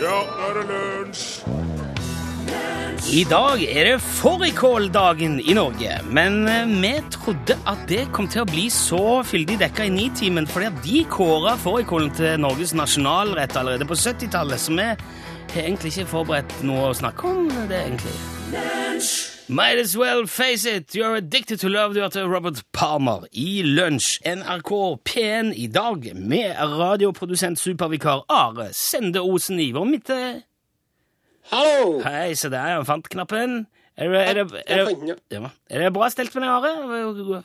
Ja, nå er det lunsj! I dag er det fårikåldagen i Norge, men eh, vi trodde at det kom til å bli så fyldig dekka i Nitimen fordi de kåra fårikålen til Norges nasjonalrett allerede på 70-tallet, så vi har egentlig ikke forberedt noe å snakke om det, egentlig. Might as well face it, you're addicted to love, du hørte Robert Palmer i Lunsj, NRK P1 i dag, med radioprodusent supervikar Are Sende Osen i vår midte. Hallo! Hei, se der, han fant knappen. Er det, er det, er det, ja. er det bra stelt med deg, Are?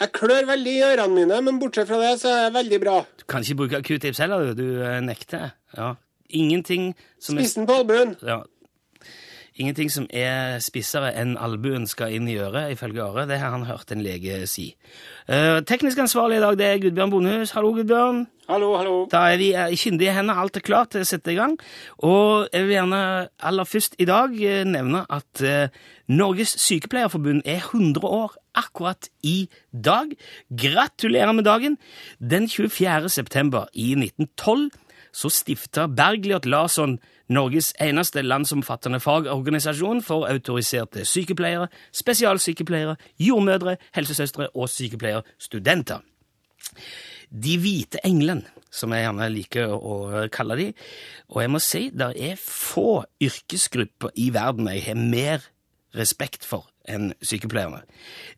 Jeg klør veldig i ørene mine, men bortsett fra det så er det veldig bra. Du kan ikke bruke q-tips heller, du. Du eh, nekter. Ja. Ingenting som Spissen på albuen. ja. Ingenting som er spissere enn albuen skal inn i øret, ifølge Are. Det har han hørt en lege si. Uh, teknisk ansvarlig i dag det er Gudbjørn Bondehus. Hallo, Gudbjørn. Hallo, hallo. Da er vi eh, i kyndige hender, alt er klart til å sette i gang. Og jeg vil gjerne aller først i dag eh, nevne at uh, Norges Sykepleierforbund er 100 år akkurat i dag. Gratulerer med dagen! Den 24. september i 1912 så stifta Bergljot Larsson Norges eneste landsomfattende fagorganisasjon for autoriserte sykepleiere, spesialsykepleiere, jordmødre, helsesøstre og sykepleierstudenter. De hvite englene, som jeg gjerne liker å kalle de. Og jeg må si, det er få yrkesgrupper i verden jeg har mer respekt for enn sykepleierne.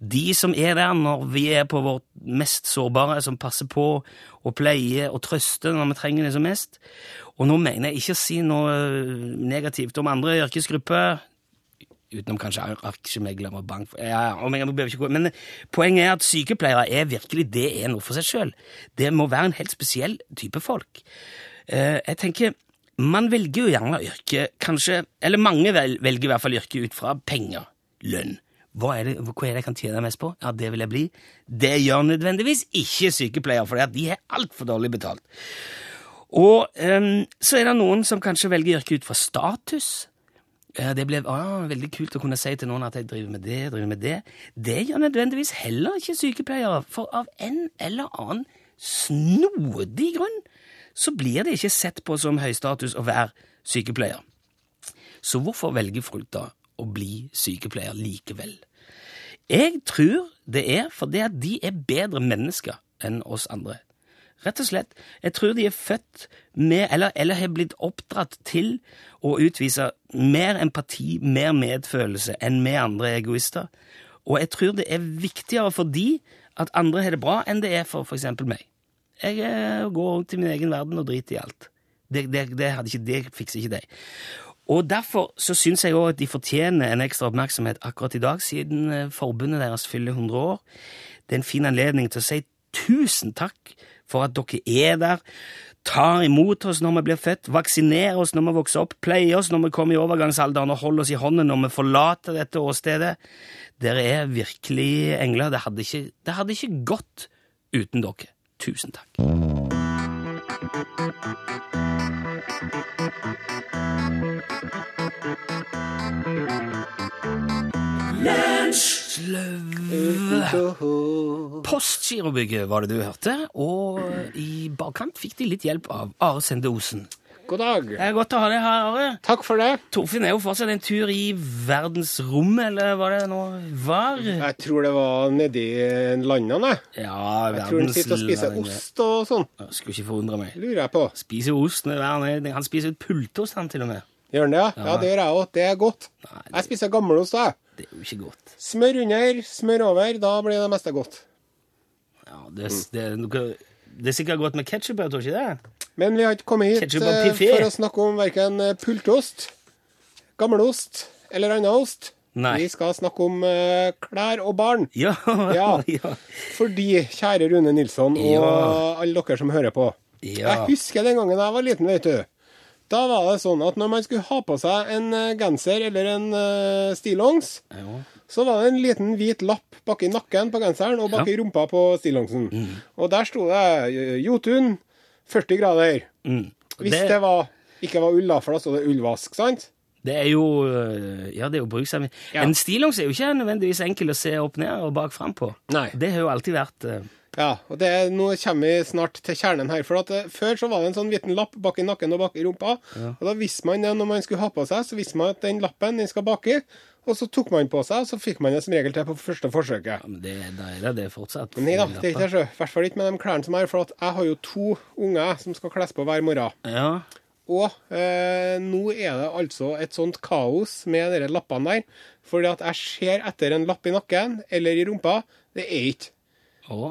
De som er der når vi er på vårt mest sårbare, som passer på og pleier og trøster når vi trenger det som mest. Og nå mener jeg ikke å si noe negativt om andre yrkesgrupper, utenom kanskje aksjemeglere og bank... Ja, Men poenget er at sykepleiere er virkelig det er noe for seg sjøl. Det må være en helt spesiell type folk. Eh, jeg tenker, Man velger jo gjerne yrke, kanskje Eller mange velger i hvert fall yrke ut fra penger, lønn. Hva er, det, hva er det jeg kan tjene mest på? Ja, Det vil jeg bli. Det gjør nødvendigvis ikke sykepleiere, for de er altfor dårlig betalt. Og um, så er det noen som kanskje velger yrke ut fra status. Eh, Det ble ah, veldig kult å kunne si til noen at jeg driver med det, driver med det. Det gjør nødvendigvis heller ikke sykepleiere, for av en eller annen snodig grunn så blir det ikke sett på som høystatus å være sykepleier. Så hvorfor velger folk da å bli sykepleier likevel? Jeg tror det er fordi at de er bedre mennesker enn oss andre. Rett og slett. Jeg tror de er født med, eller, eller har blitt oppdratt til å utvise mer empati, mer medfølelse enn vi andre egoister. Og jeg tror det er viktigere for de at andre har det bra, enn det er for f.eks. meg. Jeg eh, går rundt i min egen verden og driter i alt. Det, det, det, hadde ikke, det fikser ikke de. Og derfor så syns jeg òg at de fortjener en ekstra oppmerksomhet akkurat i dag, siden eh, forbundet deres fyller 100 år. Det er en fin anledning til å si tusen takk for at dere er der, tar imot oss når vi blir født, vaksinerer oss når vi vokser opp, pleier oss når vi kommer i overgangsalderen og holder oss i hånden når vi forlater dette åstedet. Dere er virkelig engler. Det hadde ikke, det hadde ikke gått uten dere. Tusen takk. Sløv Postgirobygget var det du hørte, og i bakkant fikk de litt hjelp av Are Sende Osen. God dag. Det er godt å ha deg her, Are. Takk for det. Torfinn er jo fortsatt en tur i verdensrommet, eller hva det nå var? Jeg tror det var nedi landene, jeg. Ja, Jeg tror han sitter og spiser ost og sånn. Skulle ikke forundre meg. Lurer jeg på. Spiser ost. Han spiser ut pultost, han til og med. Gjør han det, ja? Ja, det gjør jeg òg. Det er godt. Nei, det- Jeg spiser gammelost, jeg. Det er jo ikke godt. Smør under, smør over. Da blir det meste godt. Ja, det, det, er noe- det er sikkert godt med ketsjup, tror ikke det? Men vi har ikke kommet hit eh, for å snakke om verken pultost, gammelost eller annen ost. Nei. Vi skal snakke om uh, klær og barn. Ja. Ja. ja. Fordi, kjære Rune Nilsson og Ja. alle dere som hører på Ja. Jeg husker den gangen jeg var liten, vet du. Da var det sånn at når man skulle ha på seg en eh, genser eller en uh, stillongs, Ja. så var det en liten hvit lapp bak i nakken på genseren og bak i rumpa på stillongsen. Mm. Og der sto det eh, Jotun 40 grader. Mm. Hvis Det- det, var, ikke var ull, da, for da sto det ullvask, sant? Det er jo Ja, det er jo bruksanvisning. Ja. En stillongs er jo ikke nødvendigvis enkel å se opp ned og bak fram på. Nei. Det har jo alltid vært Ja, og det, nå kommer vi snart til kjernen her. For at eh, Før så var det en sånn liten lapp bak i nakken og bak i rumpa. Og Da visste man det når man skulle ha på seg, så visste man at den lappen den skal baki. Og så tok man på seg, og så fikk man det som regel til på første forsøket. Ja, men det, er det det fortsatt. Men nei da, det er ikke det. I hvert fall ikke med de klærne som jeg har. For at jeg har jo to unger som skal kles på hver morgen. Ja, Og eh, nå er det altså et sånt kaos med de lappene der. Fordi at jeg ser etter en lapp i nakken eller i rumpa. Det er ikke.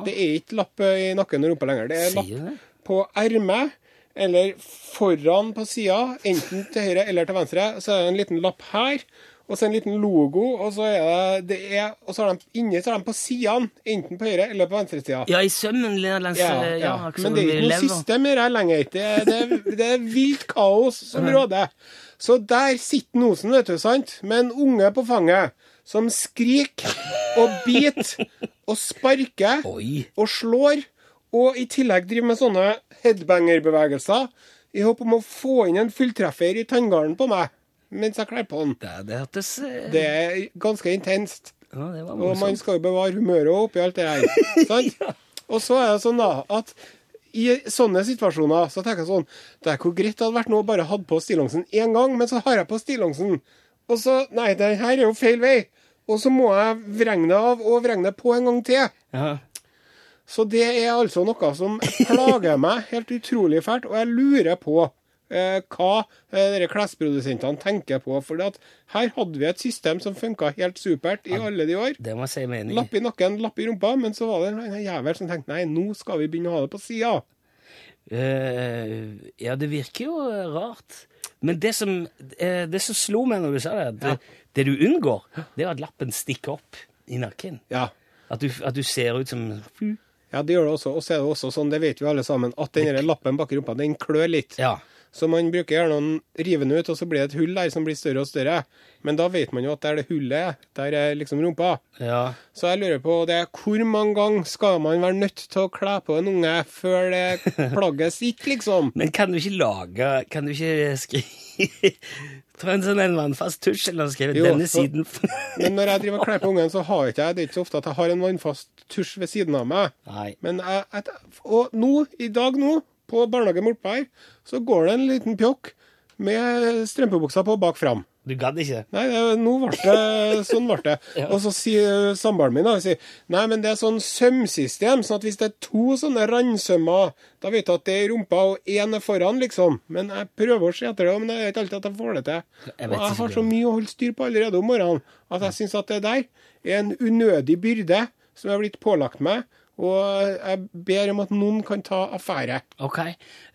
Det er ikke lapp eh, i nakken og rumpa lenger. Det er lapp sier du på ermet eller foran på sida, enten til høyre eller til venstre. Så er det en liten lapp her, og så en liten logo, og så er det, det er, og så har de inni så har de på sidene, enten på høyre eller på venstre sida. Ja, i sømmen langs Ja, ja, ja. Men det er ikke noe system i det lenger. Det, er- det, det er vilt kaos som råder. Så der sitter Nosen, vet du, sant, med en unge på fanget som skriker og biter og sparker Oi. og slår, og i tillegg driver med sånne headbanger-bevegelser i håp om å få inn en fulltreffer i tanngarden på meg mens jeg kler på den. Det, det hørtes eh, Det er ganske intenst. ja, Og man skal jo bevare humøret oppi alt det her. sant? Og så er det sånn da, at i sånne situasjoner så tenker jeg sånn Det er hvor greit det hadde vært nå å bare hatt på stillongsen én gang, men så har jeg på stillongsen. Og så Nei, det her er jo feil vei. Og så må jeg vrenge det av og vrenge det på en gang til. Ja. Så det er altså noe som plager meg helt utrolig fælt, og jeg lurer på eh, hva eh, klesprodusentene tenker på. For her hadde vi et system som funka helt supert i alle de år. Det må si mening. Lapp i nakken, lapp i rumpa, men så var det en jævel som tenkte nei, nå skal vi begynne å ha det på sida. Eh, ja, det virker jo eh, rart. Men det som, uh, det som slo meg når du sa det, at det, det du unngår, det er at lappen stikker opp i nakken. Ja. At du, at du ser ut som ja, det gjør det også. Og så er det også sånn, det vet vi alle sammen, at den lappen bak rumpa, den klør litt. Ja. Så man bruker gjerne å rive den ut, og så blir det et hull der som blir større og større. Men da vet man jo at der det hullet er, der er liksom rumpa. ja. Så jeg lurer på det, hvor mange ganger skal man være nødt til å kle på en unge før det plagget sitter, liksom? Men kan du ikke lage Kan du ikke skrive Ta en sånn en vannfast tusj eller skrive Jo, 'denne siden'? Men når jeg driver og kler på ungen, så har ikke jeg det er ikke så ofte at jeg har en vannfast tusj ved siden av meg. Nei. Men jeg, jeg, og nå, i dag nå, på barnehagen bortpå her, så går det en liten pjokk med strømpebuksa på bak fram. Du gadd ikke? Nei, det, nå ble det sånn ble det. Ja. Og så sier samboeren min da, sier, nei, men det er sånn sømsystem, sånn at hvis det er to sånne randsømmer, da vet du at det er i rumpa, og én er foran, liksom. Men jeg prøver å se etter det, men det er ikke alltid at jeg får det til. Jeg og jeg har så mye å holde styr på allerede om morgenen, at jeg syns at det der er en unødig byrde som jeg har blitt pålagt meg, og jeg ber om at noen kan ta affære. Ok.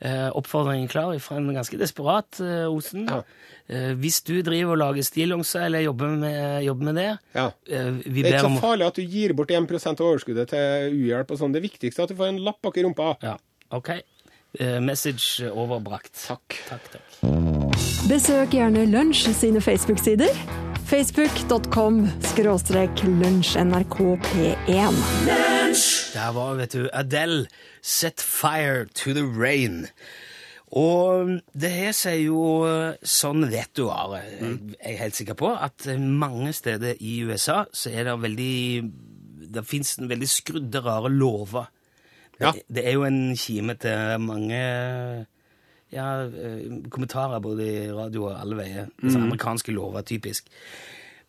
Eh, oppfordringen klar fra en ganske desperat eh, Osen. Ja. Eh, hvis du driver og lager stillongser eller jobber med, jobber med det Ja. eh, Vi Det er ber ikke om så farlig at du gir bort 1% av overskuddet til uhjelp og sånn. Det viktigste er at du får en lapp bak i rumpa. Ja, ok. Eh, message overbrakt. Takk. Takk, takk. Besøk gjerne Lunsj sine Facebook-sider. Facebook.com skråstrek lunsjnrkp1. Der var, vet du, Adele, 'Set Fire to the Rain'. Og det her sier jo sånn vet du, Are, jeg er helt sikker på, at mange steder i USA så er det veldig Det fins veldig skrudde, rare lover. Ja. Det, det er jo en kime til mange ja, eh, kommentarer både i radio og alle veier. Altså amerikanske lover, typisk.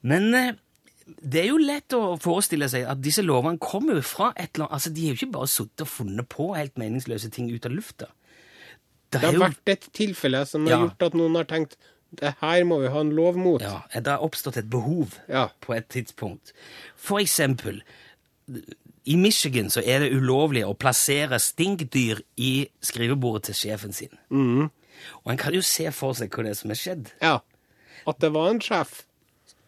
Men eh, det er jo lett å forestille seg at disse lovene kommer jo fra et eller annet Altså, De har jo ikke bare sittet og funnet på helt meningsløse ting ut av lufta. Det Det har jo vært et tilfelle som har gjort at noen har tenkt det her må vi ha en lov mot. ja, det har oppstått et behov Ja. på et tidspunkt. For eksempel I Michigan så er det ulovlig å plassere stinkdyr i skrivebordet til sjefen sin. Mm. Og en kan jo se for seg hva det er som er skjedd. Ja. At det var en sjef.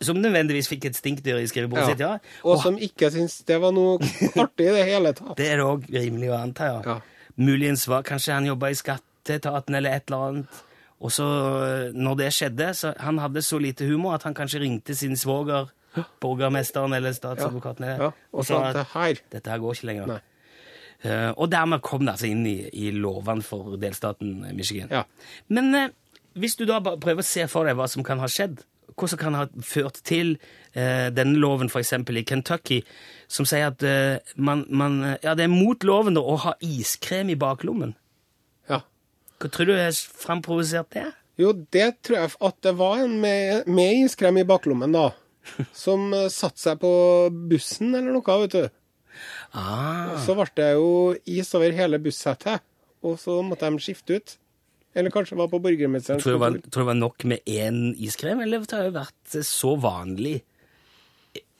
Som nødvendigvis fikk et stinkdyr i skrivebordet sitt, ja. Og som ikke syntes det var noe artig i det hele tatt. Det er det òg rimelig å anta, ja. Ja. Muligens var kanskje han jobba i skatteetaten eller et eller annet. Og så, når det skjedde, så han hadde så lite humor at han kanskje ringte sin svoger, borgermesteren eller statsadvokaten, Ja. Og sa at her dette her går ikke lenger. Eh, og dermed kom det altså inn i, i lovene for delstaten Michigan. Ja. Men uh, hvis du da prøver å se for deg hva som kan ha skjedd, hva som kan ha ført til uh, denne loven, eksempel i Kentucky, som sier at uh, man, man, ja, det er mot loven å ha iskrem i baklommen. Ja. Hva tror du har framprovosert det? Jo, det tror jeg at det var en med, med iskrem i baklommen, da. Som eh, satte seg på bussen eller noe, vet du. Ah, Så ble det jo is over hele bussettet, og så måtte de skifte ut. Eller kanskje var på borgermesterens tror, du det var, kontor. tror du det var nok med én iskrem, eller det har jo vært så vanlig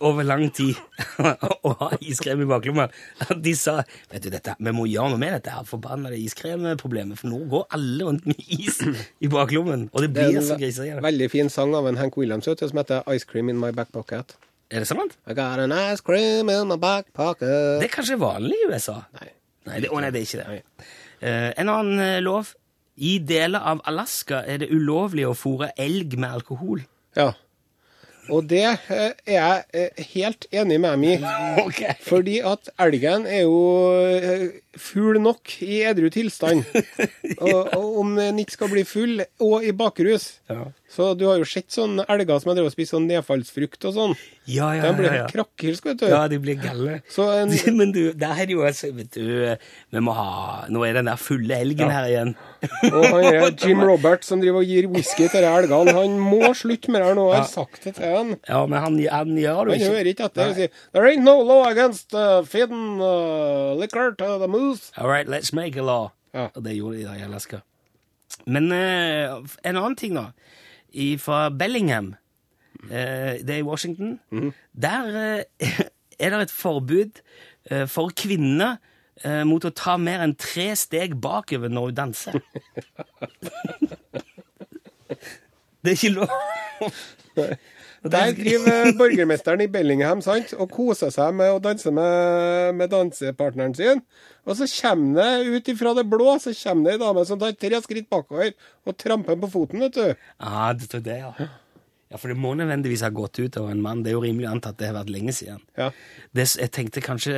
over lang tid å ha iskrem i baklommen de sa vet du, dette, vi må gjøre noe med dette her forbannede iskremproblemet, for nå går alle rundt med is i baklommen, og det blir det så grisete. veldig fin sang av en Hank Williams som heter 'Ice Cream In My Back Pocket'. Er det sant? I got an ice cream in my back pocket. Det er kanskje vanlig i USA? Nei. Nei, det, å nei, det er ikke det. Uh, en annen eh, lov. I deler av Alaska er det ulovlig å fòre elg med alkohol. Ja. Og det eh, er jeg eh, helt enig med dem i. Fordi at elgen er jo full fugl nok i edru tilstand. og, og om den ikke skal bli full, og i bakrus. Ja. Så du har jo sett sånne elger som har drevet og spist sånn nedfallsfrukt og sånn. Ja, ja, De blir ja, ja. krakkilsk, vet du. Ja, de blir gale. En, Men du, der er jo altså, vet du, vi må ha Nå er den der fulle elgen her igjen. og han er Jim Robert som driver og gir whisky til de elgene. Han må slutte med det her nå. Jeg har sagt det til han. Ja, men han, han gjør det ikke. Han jo hører ikke etter. Han sier There ain't no law against uh, feeding uh, liquor to the moose. All right, let's make a law. Ja. Og det gjorde de da i Alaska. Men uh, en annen ting, da. Fra Bellingham, eh, det er i Washington, der eh, er det et forbud eh, for kvinner mot å ta mer enn tre steg bakover når hun danser. det er ikke lov. Der er- driver borgermesteren i Bellingham sant, og koser seg med å danse med, med dansepartneren sin. Og så kommer det ut ifra det blå så kommer det ei dame som tar tre skritt bakover og tramper på foten, vet du. Ja, det tror det, ja. Ja, For det må nødvendigvis ha gått ut over en mann. Det er jo rimelig antatt det har vært lenge siden. Ja. Det, jeg tenkte kanskje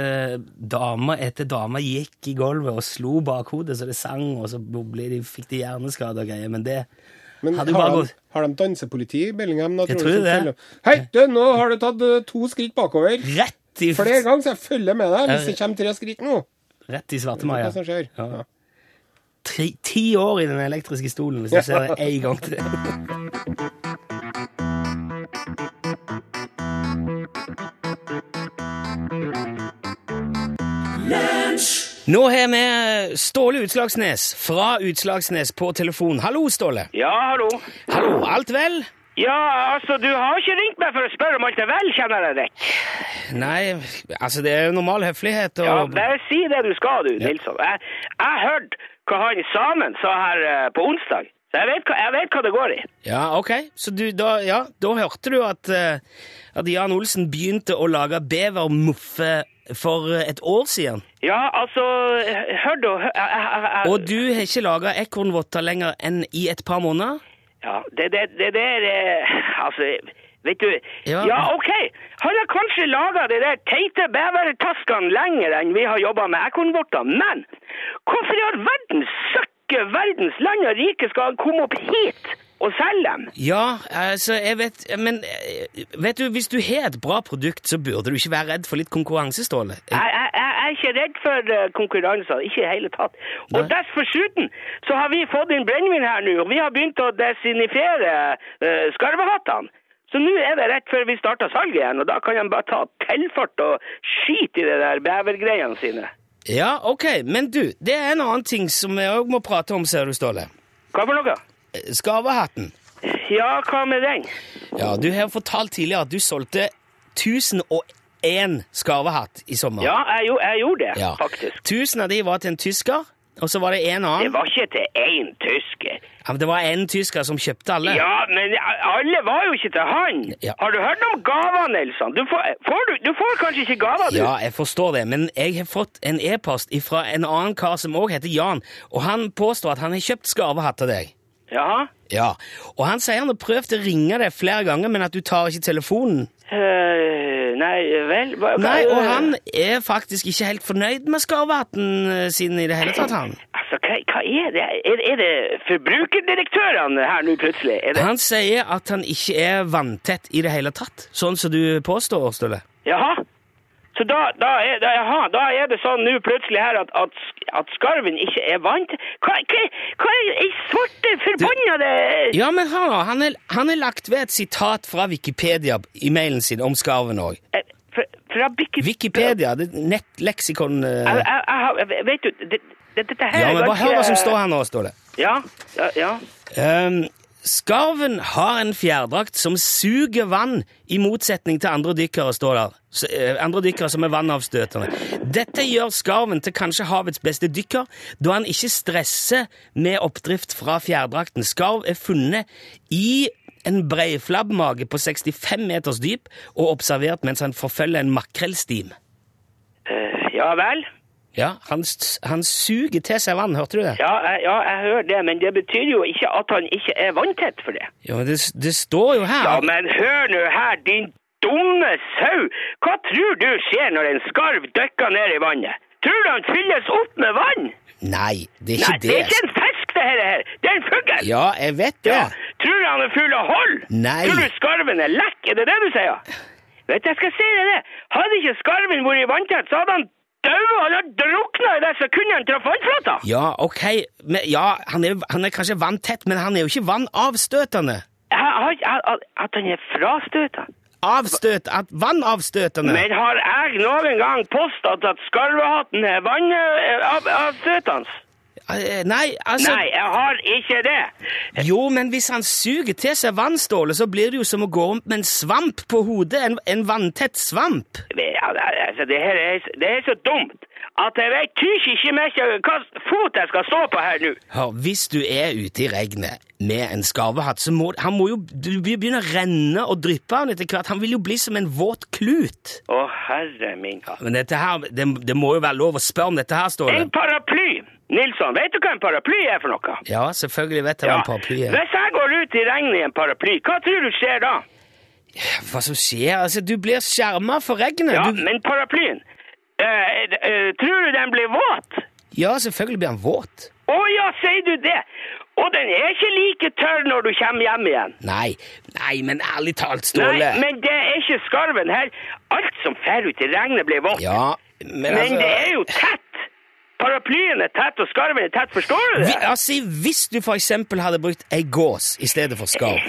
dama etter dama gikk i gulvet og slo bakhodet så det sang, og så ble de, fikk de hjerneskade og greier, men det Men har de, har de dansepoliti i Bellingham? Da, Jeg tror det. Hei, du, nå har du tatt eh, to skritt bakover. rett i, Flere ganger, så jeg følger med deg hvis det kommer tre skritt nå. rett i svarte svartemaja. Ja. Ja. Ti år i den elektriske stolen hvis du ser det en gang til. Nå har vi Ståle Utslagsnes fra Utslagsnes på telefon. Hallo, Ståle. Ja, hallo. Hallo, alt vel? Ja, altså, du har ikke ringt meg for å spørre om alt er vel, kjenner jeg deg. Nei, altså det er jo normal høflighet og Ja, bare si det du skal, du, Nilsson. Jeg, jeg hørte hva han sammen sa her eh, på onsdag, så jeg vet, hva, jeg vet hva det går i. Ja, ok. Så du, da, ja, da hørte du at, eh, at Jan Olsen begynte å lage bevermuffe for eh, et år siden. Ja, altså, hør jeg, Og du har ikke laga ekornvotter lenger enn i et par måneder? Ja, det, det, det der eh, Altså, vet du Ja. Ja, OK. Har jeg kanskje laga de der teite bevertaskene lenger enn vi har jobba med ekornvotter, men hvorfor i all verden søkke verdens land og rike skal han komme opp hit og selge dem? Ja, altså, jeg vet Men eh, vet du, hvis du har et bra produkt, så burde du ikke være redd for litt konkurranse, Ståle. Jeg, jeg, jeg er ikke redd for eh, konkurranser, ikke i hele tatt. Og Nei. dessuten så har vi fått inn brennevin her nå, og vi har begynt å desinifere uh, skarvehattene. Så nå er det rett før vi starter salget igjen, og da kan de bare ta tilfart og skite i de der bevergreiene sine. Ja, ok, men du, det er en annen ting som vi òg må prate om, ser du, Ståle. Hva for noe? Eh, Skarvehatten. Ja, hva med den? Ja, du har fortalt tidligere at du solgte 1001 skarvehatt i sommer. Ja, jeg, jeg gjorde det, Ja. faktisk. 1000 av de var til en tysker, og så var det en Det var ikke til én tysker. Ja, men det var en tysker som kjøpte alle. Ja, men alle var jo ikke til han. Ja. Har du hørt om gaver, Nilsson? Du får, får du, du får kanskje ikke gaver, du? Ja, jeg forstår det, men jeg har fått en e-post fra en annen kar som òg heter Jan, og han påstår at han har kjøpt skarvehatt til deg. Jaha? Ja, og han sier han har prøvd å ringe deg flere ganger, men at du tar ikke telefonen. Uh, nei vel hva, Nei, og han er faktisk ikke helt fornøyd med skarvehatten eh, sin i det hele tatt, han. Altså, hva, hva er det? Er, er det forbrukerdirektørene her nå plutselig? Det? Han sier at han ikke er vanntett i det hele tatt, sånn som du påstår, Ståle. Jaha? Så da, da, er, da, aha, da er det sånn nå plutselig her at, at, at skarven ikke er vant? Hva, hva, hva er i svarte forbannede Ja, men hør nå, han er, han er lagt ved et sitat fra Wikipedia i mailen sin om skarven òg. Eh, Fra, Wikipedia, Wikipedia, det nettleksikon eh. Jeg, jeg, jeg, vet du, det, det, dette her Ja, men bare hør hva som står her nå, Ståle. Ja, ja, ja. Um, skarven har en fjærdrakt som suger vann, i motsetning til andre dykkere, står der. Eh, andre dykkere som er vannavstøtende. Dette gjør skarven til kanskje havets beste dykker, da han ikke stresser med oppdrift fra fjærdrakten. Skarv er funnet i en breiflabbmage på 65 meters dyp og observert mens han forfølger en makrellstim. Uh, ja vel? Ja, han, han suger til seg vann, hørte du det? Ja, jeg, ja, jeg hører det, men det betyr jo ikke at han ikke er vanntett for det. Ja, det, det står jo her. Ja, men hør nå her, din dumme sau! Hva tror du skjer når en skarv dykker ned i vannet? Tror du han fylles opp med vann? Nei, det er ikke Nei, det er ikke en fisk, det her. Det er en fugl! Ja, jeg vet det. Ja. Tror du han er full av hold? Nei. Tror du skarven er lekk? Er det det du sier? Vet du, jeg skal si deg det. Hadde ikke skarven vært vanntett, så hadde han daua. Han hadde drukna i det sekundet han traff vannflata. Ja, ok. Men, ja, han er, han er kanskje vanntett, men han er jo ikke vannavstøtende. At at han er frastøta. Avstøt, at vannavstøtende. Men har jeg noen gang påstått at skarvehatten er vannavstøtende? Eh, Nei, altså Nei, jeg har ikke det. Jo, men hvis han suger til seg vannstålet, så blir det jo som å gå rundt med en svamp på hodet. En, en vanntett svamp. Ja, altså, det her er, det er så dumt at jeg vet tysk ikke mer hva fot jeg skal stå på her nå. Hør, hvis du er ute i regnet med en skarvehatt, så må han må jo du begynne å renne og dryppe han etter hvert. Han vil jo bli som en våt klut. Å, herre min katt. Men dette her, det, det må jo være lov å spørre om dette her, står En paraply! Nilsson, vet du hva en paraply er for noe? Ja, selvfølgelig vet jeg hva en paraply er. Hvis jeg går ut i regnet i en paraply, hva tror du skjer da? Hva som skjer? Altså, du blir skjerma for regnet. Ja, Du, men paraplyen, uh, uh, tror du den blir våt? ja, selvfølgelig blir den våt. Å ja, sier du det? Og den er ikke like tørr når du kommer hjem igjen. Nei, nei, men ærlig talt, Ståle Nei, men det er ikke skarven her. Alt som fer ut i regnet blir vått. Ja, men, men altså det er jo tett. Paraplyen er tett, og skarven er tett. Forstår du det? vi, altså, Hvis du eksempel hadde brukt ei gås i stedet for skarv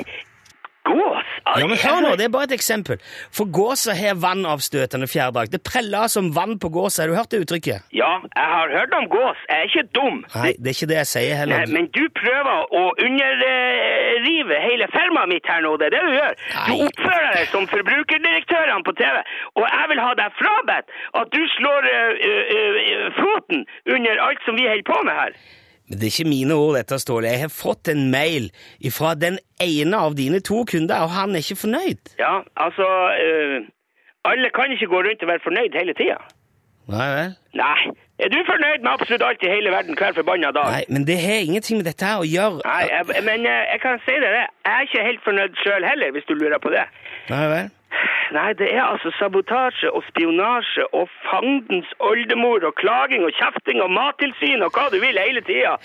Gås? Ja, men hør nå, Det er bare et eksempel. For gåsa har vannavstøtende fjærdrakt. Det preller som vann på gåsa. Har du hørt det uttrykket? Ja, jeg har hørt om gås. Jeg er ikke dum. Nei, det er ikke det jeg sier Nei, men du prøver å underrive hele firmaet mitt her nå. Det er det du gjør. Du oppfører deg som forbrukerdirektørene på TV, og jeg vil ha deg frabedt at du slår uh, uh, uh, foten under alt som vi holder på med her. Men det er ikke mine ord, dette, Ståle. Jeg har fått en mail fra den ene av dine to kunder, og han er ikke fornøyd. Ja, altså øh, Alle kan ikke gå rundt og være fornøyd hele tida. Nei vel? Nei. Er du fornøyd med absolutt alt i hele verden hver forbanna dag? Nei, men det har ingenting med dette her å gjøre. Nei, jeg, men eh, jeg kan si deg det. Jeg er ikke helt fornøyd sjøl heller, hvis du lurer på det. Nei vel? Nei, det er altså sabotasje og spionasje og fandens oldemor og klaging og kjefting og mattilsyn og hva du vil hele tida.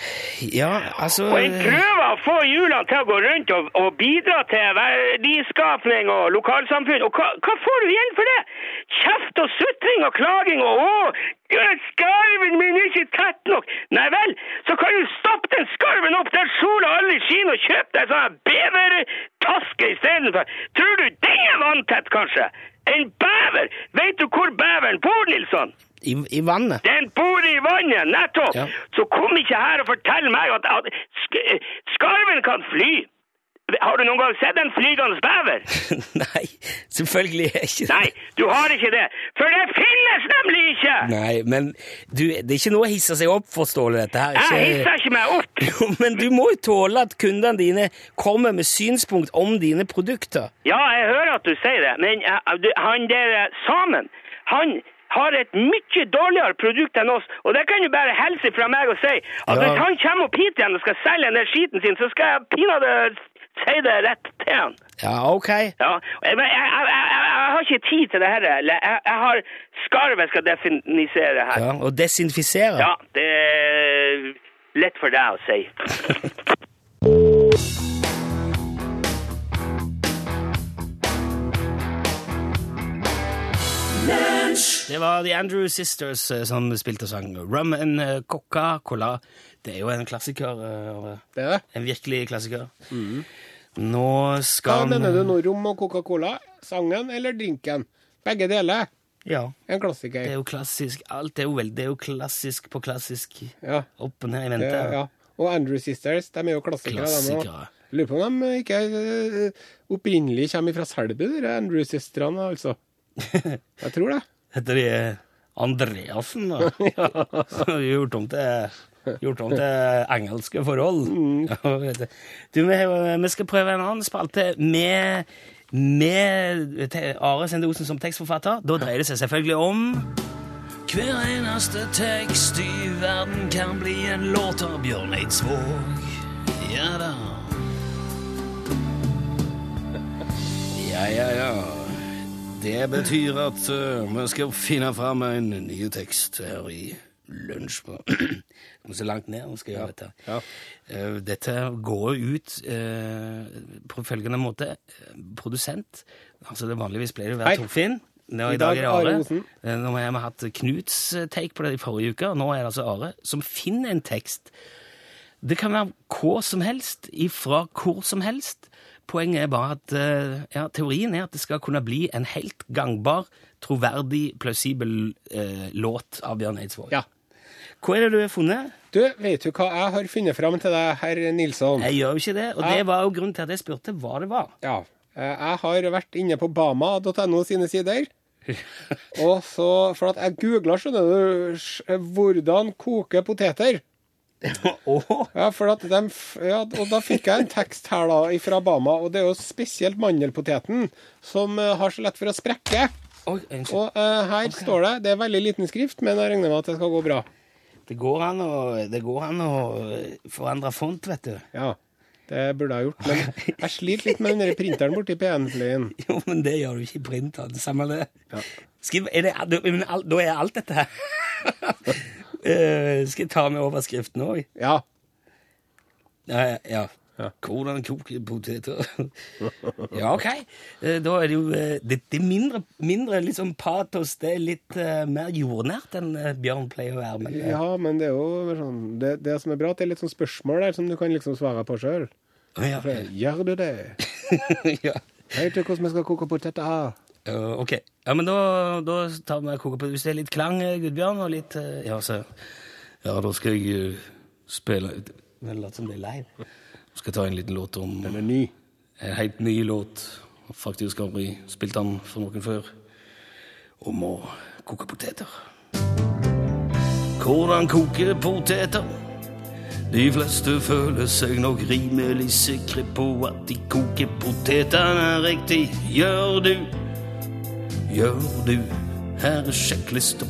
Ja, altså Og en prøver å få hjulene til å gå rundt og, og bidra til verdiskapning og lokalsamfunn. Og hva, hva får du igjen for det? Kjeft og sutring og klaging og å, skarven min er ikke tett nok. Nei vel, så kan du stoppe den skarven opp der sola aldri skinner og kjøpe deg sånn bevertaske istedenfor. Tror du det er vanntett, kanskje? En bever! Vet du hvor beveren bor, Nilsson? i, I vannet. Den bor i vannet, nettopp! Ja. Så kom ikke her og fortell meg at, at sk skarven kan fly! Har du noen gang sett en flygende bever? Nei, selvfølgelig er ikke det. Nei, du har ikke det. For det finnes nemlig ikke! Nei, men du, det er ikke noe å hisse seg opp for, Ståle. Dette her ikke... Jeg hisser ikke meg opp. Jo, men du må jo tåle at kundene dine kommer med synspunkt om dine produkter. Ja, jeg hører at du sier det, men uh, han der eh, Samen, han har et mye dårligere produkt enn oss, og det kan du bare hilse fra meg og si. At Ja. hvis han kommer opp hit igjen og skal selge den skiten sin, så skal jeg pinadø si det rett til han. Ja, ok. Ja, jeg, jeg, jeg, jeg, jeg har ikke tid til det her. jeg har skarv jeg skal definisere her. Ja, og desinfisere. Ja, det er lett for deg å si. Det var The Andrew Sisters eh, som spilte og sang Rum and eh, Coca-Cola. Det er jo en klassiker. eh, Det er det. En virkelig klassiker. Nå Hva skal mener du nå? Rom og Coca-Cola? Sangen eller drinken? Begge deler. Ja. En klassiker. Det er jo klassisk. Alt er jo vel, det er jo klassisk på klassisk. Ja. Opp og ned i vente. ja. Og Andrew Sisters, de er jo klassikere, de òg. Klassikere. Lurer på om de ikke opprinnelig kommer fra Selbu, de Andrew-søstrene, altså. Jeg tror det. Heter de Andreassen, ja. Har gjort om til Gjort om til engelske forhold. Ja, du. du, vi, vi skal prøve en annen spalte med, med Are Sende Osen som tekstforfatter. Da dreier det seg selvfølgelig om Hver eneste tekst i verden kan bli en låt av Bjørn Eidsvåg. Ja da. Ja, ja, ja. Det betyr at uh, vi skal finne fram en ny tekst her i lunsj på så langt ned. nå skal jeg gjøre dette. Ja. Uh, dette går ut uh, på følgende måte. Eh, Produsent altså det Vanligvis pleier det å være Torfinn. Nå, I I dag dag er det Are Are. Eh, Nå har vi hatt Knuts eh, take på det i forrige uke, og nå er det altså Are som finner en tekst. Det kan være hva som helst, ifra hvor som helst. Poenget er bare at eh, ja, teorien er at det skal kunne bli en helt gangbar, troverdig, plausibel eh, låt av Bjørn Eidsvåg. Ja. Hva er det du har funnet? Du, vet du hva jeg har funnet fram til deg, herr Nilsson? Jeg gjør jo ikke det, og jeg... det var jo grunnen til at jeg spurte hva det var. Ja. eh, Jeg har vært inne på bama.no sine sider. Og så, For at jeg googla, skjønner du, hvordan koke poteter. Åh, Ja, for at dem, ja, og da fikk jeg en tekst her da, fra Bama, og det er jo spesielt mandelpoteten som eh, har så lett for å sprekke. Oi. Og uh, her står det, det er veldig liten skrift, men jeg regner med at det skal gå bra. Det går an å, det går an å eh, forandre font, vet du. Ja, det burde jeg gjort. Men jeg sliter litt med den printeren borti PN-fløyen. Jo, men det gjør du ikke i printeren. Samme det. Skriv, er det da- da er alt dette her Eh, Skal jeg ta med overskriften òg? Ja. Ja, ja. Hvordan koke poteter? ja, OK. Eh, Da er det jo eh, Det, er mindre, mindre liksom patos. Det er litt uh, mer jordnært enn Bjørn pleier å være. Men, uh. ja, men det er jo sånn det, det som er bra, at det er litt sånn spørsmål der som du kan liksom svare på sjøl. Å, ja. Gjør du det? ja. Veit du hvordan vi skal koke poteter? Uh, ok. Ja, men da, da tar vi koker på Hvis det er litt klang, eh, Gudbjørn, og litt uh, Ja, så Ja, da skal jeg uh, spille Det later som det er live. Skal ta en liten låt om Den er ny. En helt ny låt. Faktisk har vi spilt den for noen før. Om å koke poteter. Hvordan koke poteter? De fleste føler seg nok rimelig sikre på at de koker potetene riktig. Gjør du? Gjør du? Her er sjekklista.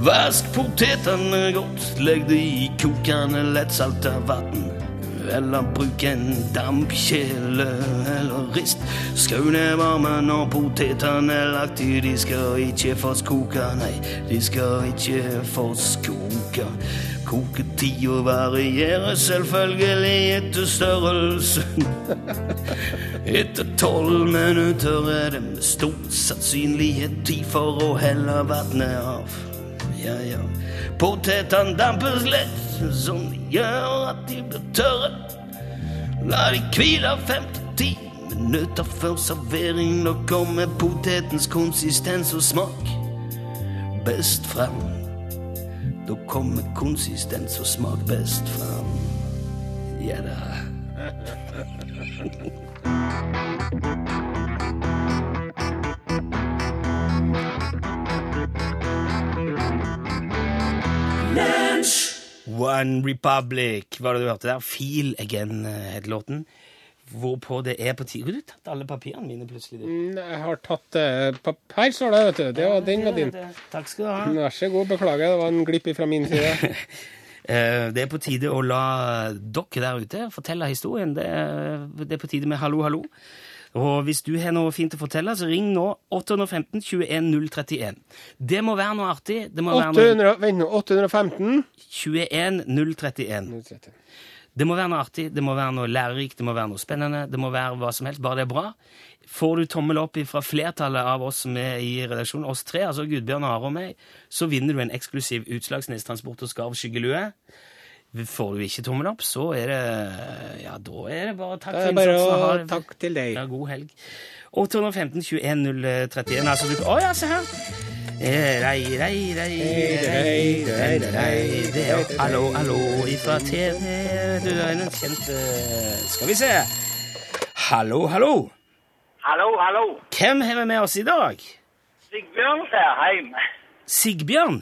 Vask potetene godt, legg de i kokende lettsalta vann. Eller bruk en dampkjele eller rist. Skru ned varmen når potetene er lagt i. De skal ikke forskkoke, nei, de skal ikke forskkoke. Koketida varierer selvfølgelig etter størrelsen. Etter tolv minutter er det med stor sannsynlighet tid for å helle vannet av. Ja, ja. Potetene dampes lett, som gjør at de blir tørre. La de hvile fem til ti minutter før servering. Da kommer potetens konsistens og smak best fram. Da kommer konsistens og smak best fram. Ja da. One Republic var det du hørte der. Feel Again eh, het låten. Hvorpå det er på tide Har du tatt alle papirene mine plutselig? Mm, Jeg har tatt eh, Her står det, vet du. Det var, den var din. Takk skal du ha. Vær så god. Beklager, det var en glipp fra min side. Eh, Det er på tide å la dere der ute fortelle historien. Det er, det er på tide med Hallo, hallo. Og hvis du har noe fint å fortelle, så ring nå 815 21 031. Det må være noe artig. Det må være noe vent nå, 815 21 031. 030. Det må være noe artig, det må være noe lærerikt, det må være noe spennende, det må være hva som helst, bare det er bra. Får du tommel opp fra flertallet av oss som er i redaksjonen, oss tre, altså Gudbjørn, Are og meg, så vinner du en eksklusiv Utslagsnes Transport og Skarv skyggelue. Får du ikke tommel opp, så er det Ja, da er det bare takk for er bare innsatsen. å takk til deg. Ja, god helg. 815 21 031. Altså, du Å ja, se her! Eh, Hallo, hallo ifra TV. Du er en kjent eh, Skal vi se. Hallo, hallo. Hallo, hallo. Hvem har vi med oss i dag? Sigbjørn Særheim. Sigbjørn.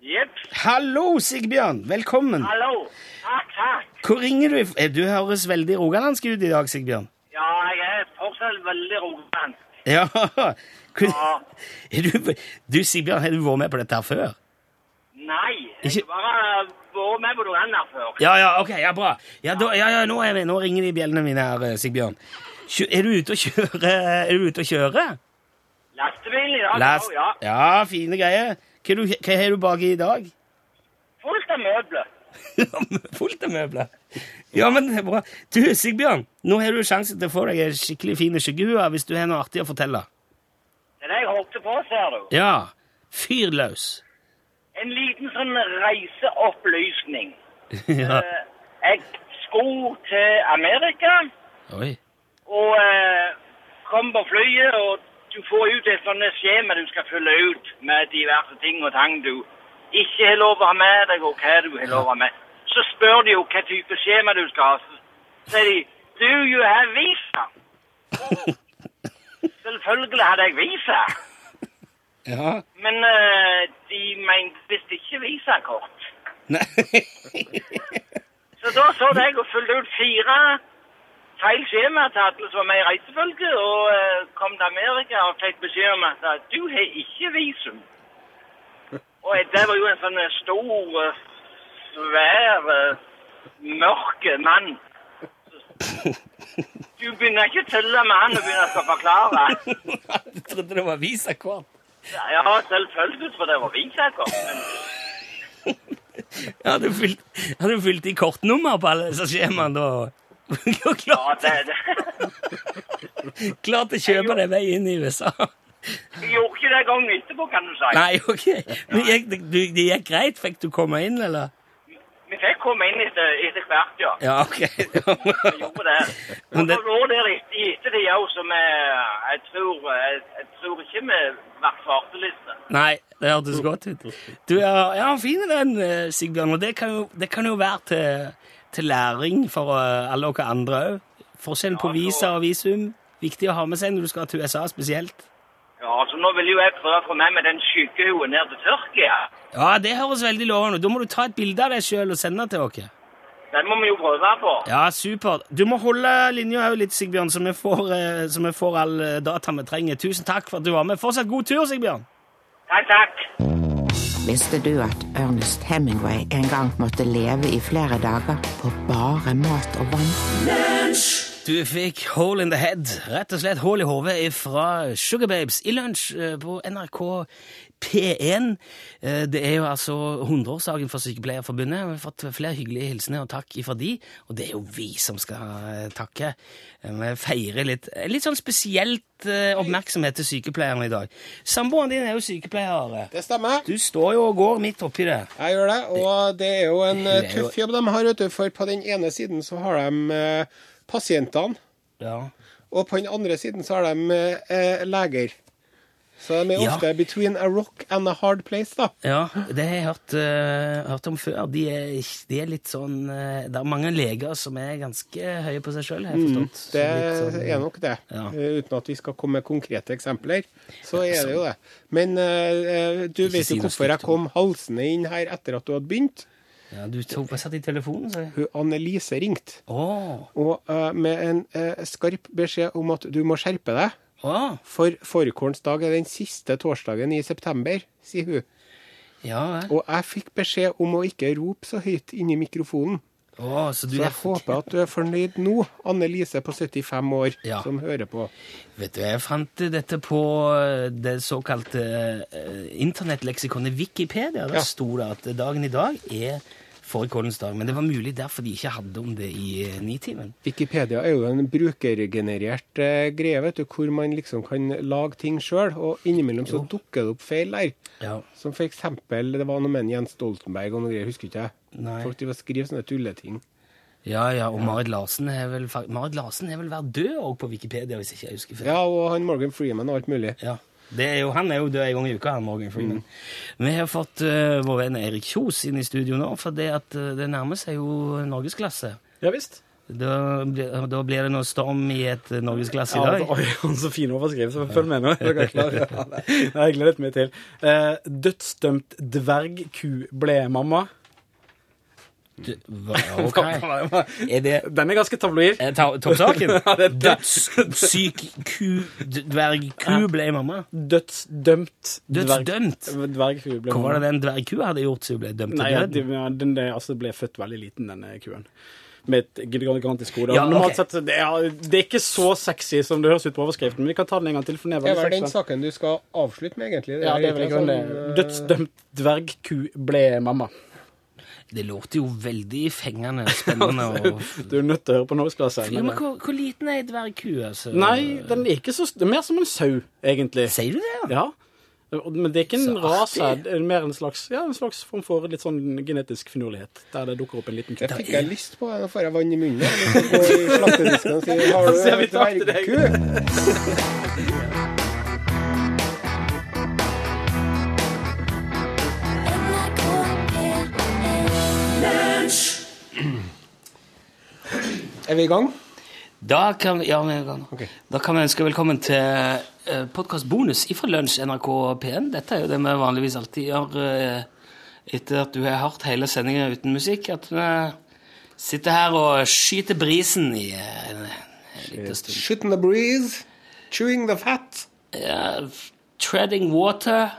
Jepp. Hallo, Sigbjørn. Velkommen. Hallo. Takk, takk. Hvor ringer du ifra? Du høres veldig rogalandsk ut i dag, Sigbjørn. Ja, jeg er fortsatt veldig rogalandsk. Ja. Ja. Du, du, Sigbjørn, har du vært med på dette her før? Nei, jeg har bare vært med på noe annet før. Ja, ja, ok, ja, bra. Ja, da, ja, ja, nå, vi, nå ringer de bjellene mine her, eh, Sigbjørn. Er du ute og kjører? Er du ute og kjører? Lastebilen i dag, Last- ja. Ja, fine greier. Hva, har du baki i dag? Fullt av møbler. Fullt av møbler. Ja, men det er bra. Du, Sigbjørn, nå har du sjansen til å få deg en skikkelig fin skyggehue hvis du har noe artig å fortelle. Det det jeg holdt på, ser du. Ja, fyr løs. En liten sånn reiseopplysning. ja. Eh, Jeg skulle til Amerika, Oi. og eh, kom på flyet, og du får ut et sånt skjema du skal fylle ut med diverse ting og tang du ikke har lov å ha med deg, og hva du har lov å ha med. Så spør de jo hva type skjema du skal ha. Så sier de Do you have visa? Selvfølgelig hadde jeg visa, Ja. men uh, de mente visst ikke visakort. Nei. Så da så jeg og fulgte ut fire feil skjema til alle som var med i reisefølget, og uh, kom til Amerika og fikk beskjed om at eh, du har ikke visum. Og det var jo en sånn stor, svær, mørk mann. Du begynner ikke å tulle med han og begynner å forklare. Du trodde det var visakort? Ja, selvfølgelig, for det var visakort. Men Ja, du fylt, har du fylt i kortnummer på alle disse skjemaene da? ja, klart, det, det. klart å kjøpe deg vei inn i USA. Jeg gjorde ikke det gangen etterpå, kan du si. Nei, ok. Men gikk, det, det gikk greit? Fikk du komme inn, eller? Komme inn etter, etter hvert, ja. Ja, ok. jeg gjorde det. Og det- var der etter, etter det òg, som jeg, tror Jeg, jeg tror ikke vi ble svarteliste. Nei, det hørtes godt ut. Du, ja, ja fin er den, eh, Sigbjørn. Og det kan jo, det kan jo være til, til læring for eh, alle dere andre òg. Forskjellen på visa og visum. Viktig å ha med seg når du skal til USA spesielt. Ja, altså nå vil jo jeg prøve å få med meg den skyggehoen ned til Tyrkia. Ja, det høres veldig lovende ut. Da må du ta et bilde av deg sjøl og sende det til oss. Den må vi jo prøve på. Ja, supert. Du må holde linja òg litt, Sigbjørn, så vi får, eh, så vi får all eh, data vi trenger. Tusen takk for at du var med. Fortsatt god tur, Sigbjørn. Takk, takk. Visste du at Ernest Hemingway en gang måtte leve i flere dager på bare mat og vann? Du fikk Hole in the Head, rett og slett hull i hodet fra Sugar Babes i lunsj eh, på NRK P1. Eh, Det er jo altså 100-årsdagen for Sykepleierforbundet. Vi har fått flere hyggelige hilsener og takk ifra de, og det er jo vi som skal eh, takke. Eh, Vi feirer litt, litt sånn spesielt oppmerksomhet til sykepleierne i dag. Samboeren din er jo sykepleier. Det stemmer. Du står jo og går midt oppi det. Jeg gjør det, og det er jo en er jo- tøff jobb de har, vet du, for på den ene siden så har de pasientene, Ja. og på den andre siden så har de eh, leger. Så de er Ja. ofte between a rock and a hard place, da. Ja, det har jeg hørt, uh, hørt om før. De er, de er litt sånn eh, Det er mange leger som er ganske høye på seg sjøl, har jeg forstått. Mm, Det sånn- er nok det. Ja. Eh, Uten at vi skal komme med konkrete eksempler, så er det jo det. Men uh, du vet jo hvorfor jeg kom halsende inn her etter at du hadde begynt. Ja, du tok, satt i telefonen, sa. Hun Annelise ringte, Oh. og uh, med en skarp beskjed om at du må skjerpe deg. Å. For fårikålsdag er den siste torsdagen i september, sier hun. Ja vel. Og jeg fikk beskjed om å ikke rope så høyt inni mikrofonen. Oh, så du Så er jeg håper at du er fornøyd nå, Anne Lise på 75 år, Ja. som hører på. Vet du, jeg fant dette på eh, det såkalte eh, internettleksikonet Wikipedia. Der Ja. sto det at dagen i dag er fårikålens dag. Men det var mulig derfor de ikke hadde om det i eh, Nitimen. Wikipedia er jo en brukergenerert eh, greie, vet du, hvor man liksom kan lage ting sjøl, og innimellom så dukker det opp feil der. Ja. Som for eksempel, det var noe med Jens Stoltenberg og noe greier, husker ikke jeg. Nei. Folk driver og skriver sånne tulleting. Ja, ja, og Marit Larsen er vel, Marit Larsen er vel vært død òg på Wikipedia, hvis ikke jeg husker feil. Ja, og han Morgan Freeman og alt mulig. Ja. Det er jo, han er jo død en gang i uka, han Morgan Freeman. Vi har fått uh, vår venn Erik Kjos inn i studio nå, for det, at, uh, det nærmer seg jo norgesklasse. Ja visst. Da, blir- da blir det noe storm i et eh, norgesklasse i Ja, dag. oi, så fin overskrivelse. Følg med nå. Er dere klare? Ja, jeg gleder meg til. Uh, dødsdømt dvergku ble mamma. Du, hva, ok. Er det Den er ganske tabloid. eh, ta- toppsaken? Det det. Dødssyk ku, dvergku ble mamma. Dødsdømt Dødsdømt? dvergku ble Hva var det mamma. den dvergkua hadde gjort siden hun ble dømt til Nei, ja, døden? ja, den det, altså, ble født veldig liten, denne kuen. Med et gigantisk hode. Ja, okay. Sett, det, er, det er ikke så sexy som det høres ut på overskriften, men vi kan ta den en gang til. for den er Det er den saken du skal avslutte med, egentlig. Ja, det er vel sånn, eh, Dødsdømt dvergku ble mamma. Det låter jo veldig fengende spennende. Og... Du er nødt til å høre på norskklasse. Ja, men hvor, hvor liten er ei dvergku? Altså? Nei, den er ikke så Det er mer som en sau, egentlig. Sier du det? ja? Ja. Men det er ikke en rase, det er mer en slags, ja, en slags form for litt sånn genetisk finurlighet, der det dukker opp en liten Det kutt. fikk jeg lyst på. Nå får jeg vann i munnen. Jeg gå i slaktedisken og si Har Da ser vi du deg. dvergku? Er vi i gang? Da kan, ja, vi er i gang. Okay. da kan vi ønske velkommen til uh, podkastbonus ifra Lunsj NRK P1. Dette er jo det vi vanligvis alltid gjør eh, etter at du har hørt hele sendingen uten musikk. At vi sitter her og skyter brisen i eh, en, en liten stund. Shooting the breeze, chewing the fat, Ja, treading water,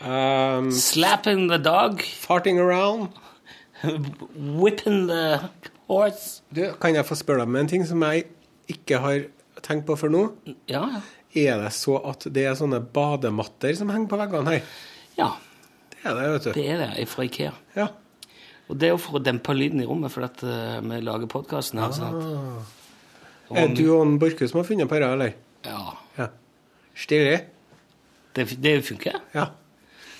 um, slapping the dog, farting around. whipping the horse. Du, kan jeg få spørre deg om en ting som jeg ikke har tenkt på før nå? Ja, ja. Er det så at det er sånne badematter som henger på veggene her? ja. Det er det, vet du. Det er det fra Ikea. Ja. Og det er jo for å dempe lyden i rommet, for at eh, vi lager podkasten her. sånn at- Og- Er du og Borchhus som har funnet på dette, eller? Ja. Ja. Stilig? Det, det funker. Ja.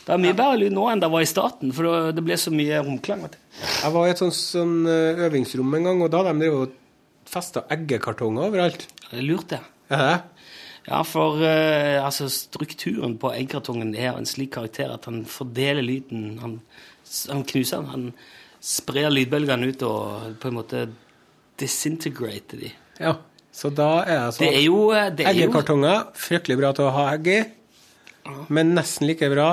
Det er mye bedre lyd nå enn det var i starten, for det ble så mye romklang. Jeg var i et sånt, sånn eh, øvingsrom en gang, og da hadde de drevet og festa eggekartonger overalt. Det er lurt, det. Er? Ja, for uh, altså, strukturen på eggkartongen er en slik karakter at han fordeler lyden. Han, han knuser den. Han sprer lydbølgene ut og på en måte disintegrater de. Ja. Så da er jeg sånn Det er jo, eh, det er Eggekartonger, fryktelig bra til å ha egg i, men nesten like bra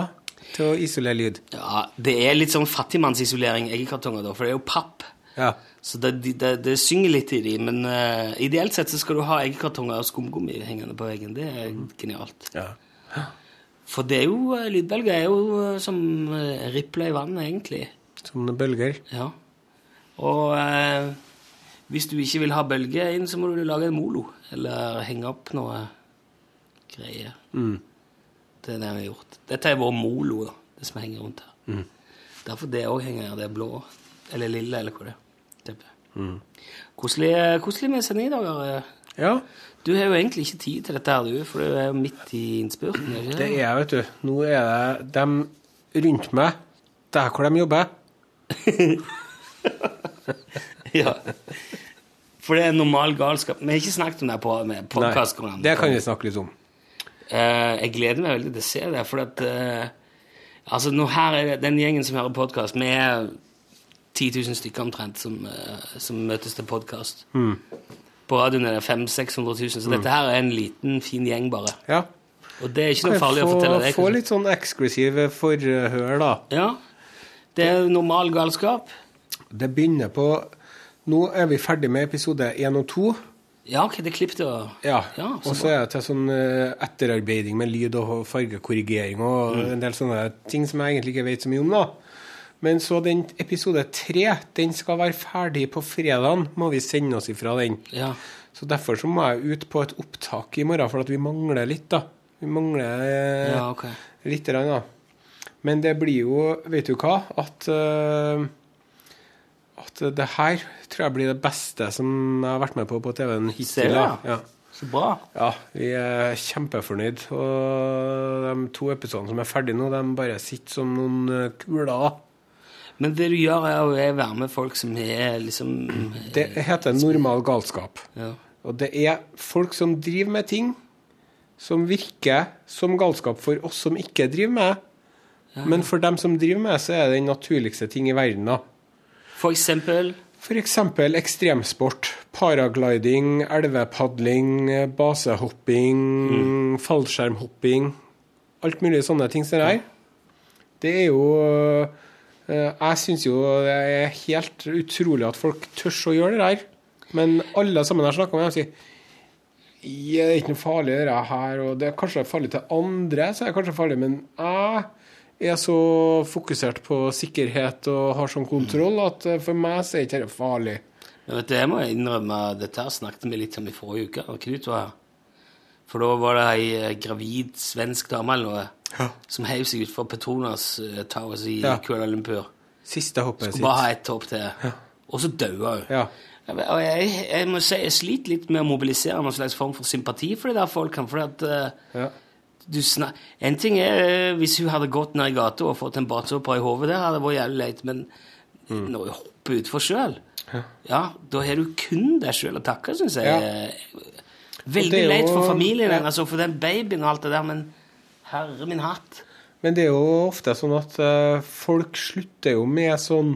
til å isolere lyd. Ja, det er litt sånn fattigmannsisolering, eggekartonger, da, for det er jo papp. Ja. Så det, det, det, synger litt i de, men uh, ideelt sett så skal du ha eggekartonger og skumgummi hengende på veggen. Det er genialt. ja. For det er jo, eh, lydbølger er jo eh, som ripler i vannet, egentlig. Som noen bølger. Ja. Og eh, hvis du ikke vil ha bølger inn, så må du lage en molo, eller henge opp noe greier. Det er det vi har gjort. Dette er vår molo, da, det som henger rundt her. Derfor det òg henger her. Det er blå, eller lille, eller hva det er. Mm. Koselig, koselig med sendingsdager. eh. Ja, Du har jo egentlig ikke tid til dette, her, du, for du er jo midt i innspurten. ikke det er jeg, vet du. Nå er det dem rundt meg, der hvor de jobber. Ja. For det er normal galskap. Vi har ikke snakket om det på med podkast. det kan vi snakke litt om. Eh, jeg gleder meg veldig til å se det, for at eh, Altså, nå her er det den gjengen som hører podkast, vi er 10 000 stykker omtrent som, eh, som møtes til podkast. Mm. På radioen er det 500 000-600 000, så dette her er en liten, fin gjeng, bare. Ja. Og det er ikke noe farlig farlig å fortelle det. få litt sånn eksklusive forhør, da. Ja. Det er normal galskap. Det begynner på Nå er vi ferdig med episode én og to. Ja, ok, det klippet og Ja. Ja, og så er det til sånn eh, etterarbeiding med lyd og fargekorrigering og Mm. en del sånne ting som jeg egentlig ikke vet så mye om, da. Men så den episode tre, den skal være ferdig på fredagen, må vi sende oss ifra den. Ja. Så derfor så må jeg ut på et opptak i morgen, for at vi mangler litt, da. Vi mangler eh, Ja, okay. lite grann, da. Men det blir jo, vet du hva, at eh, At det her tror jeg blir det beste som jeg har vært med på på TV-en hittil. Ja? Ja. Så bra. Ja, vi er kjempefornøyd. Og de to episodene som er ferdige nå, de bare sitter som noen eh, kuler. Men det du gjør, er å være med folk som er liksom Det heter normal galskap. Ja. Og det er folk som driver med ting som virker som galskap for oss som ikke driver med. Men for dem som driver med, så er det den naturligste ting i verden. da. For eksempel F.eks. ekstremsport. Paragliding, elvepadling, basehopping, fallskjermhopping. Alt mulig sånne ting som det her. Det er jo eh, Jeg syns jo det er helt utrolig at folk tør å gjøre det der. Men alle sammen jeg snakker med, sier «Ja, det er ikke noe farlig det her, og det er kanskje farlig til andre, så er det kanskje farlig, men jeg er så fokusert på sikkerhet og har sånn kontroll at eh, for meg så er ikke dette farlig. Jeg vet du, jeg må innrømme Dette her snakket vi litt om i forrige uke. og Knut var her. For da var det ei eh, gravid svensk dame eller noe som heiv seg utfor Petronas eh, Towers i Ja. Kuala Lumpur. Siste hoppet Skulle bare ha ett hopp til. Og så daua hun. Ja. Jeg, og jeg, jeg må si jeg sliter litt med å mobilisere noen slags form for sympati for de der folkene. For at, uh, Ja. Du. En ting er eh, hvis hun hadde gått ned i gata og fått en basehopper i hodet, det hadde vært jævlig leit. Men når hun hopper utfor sjøl, ja, da har du kun deg sjøl å takke, syns jeg. Ja. Veldig Og er jo- leit for familien, ja. altså, for den babyen og alt det der, men herre min hatt. Men det er jo ofte sånn at eh, folk slutter jo med sånn,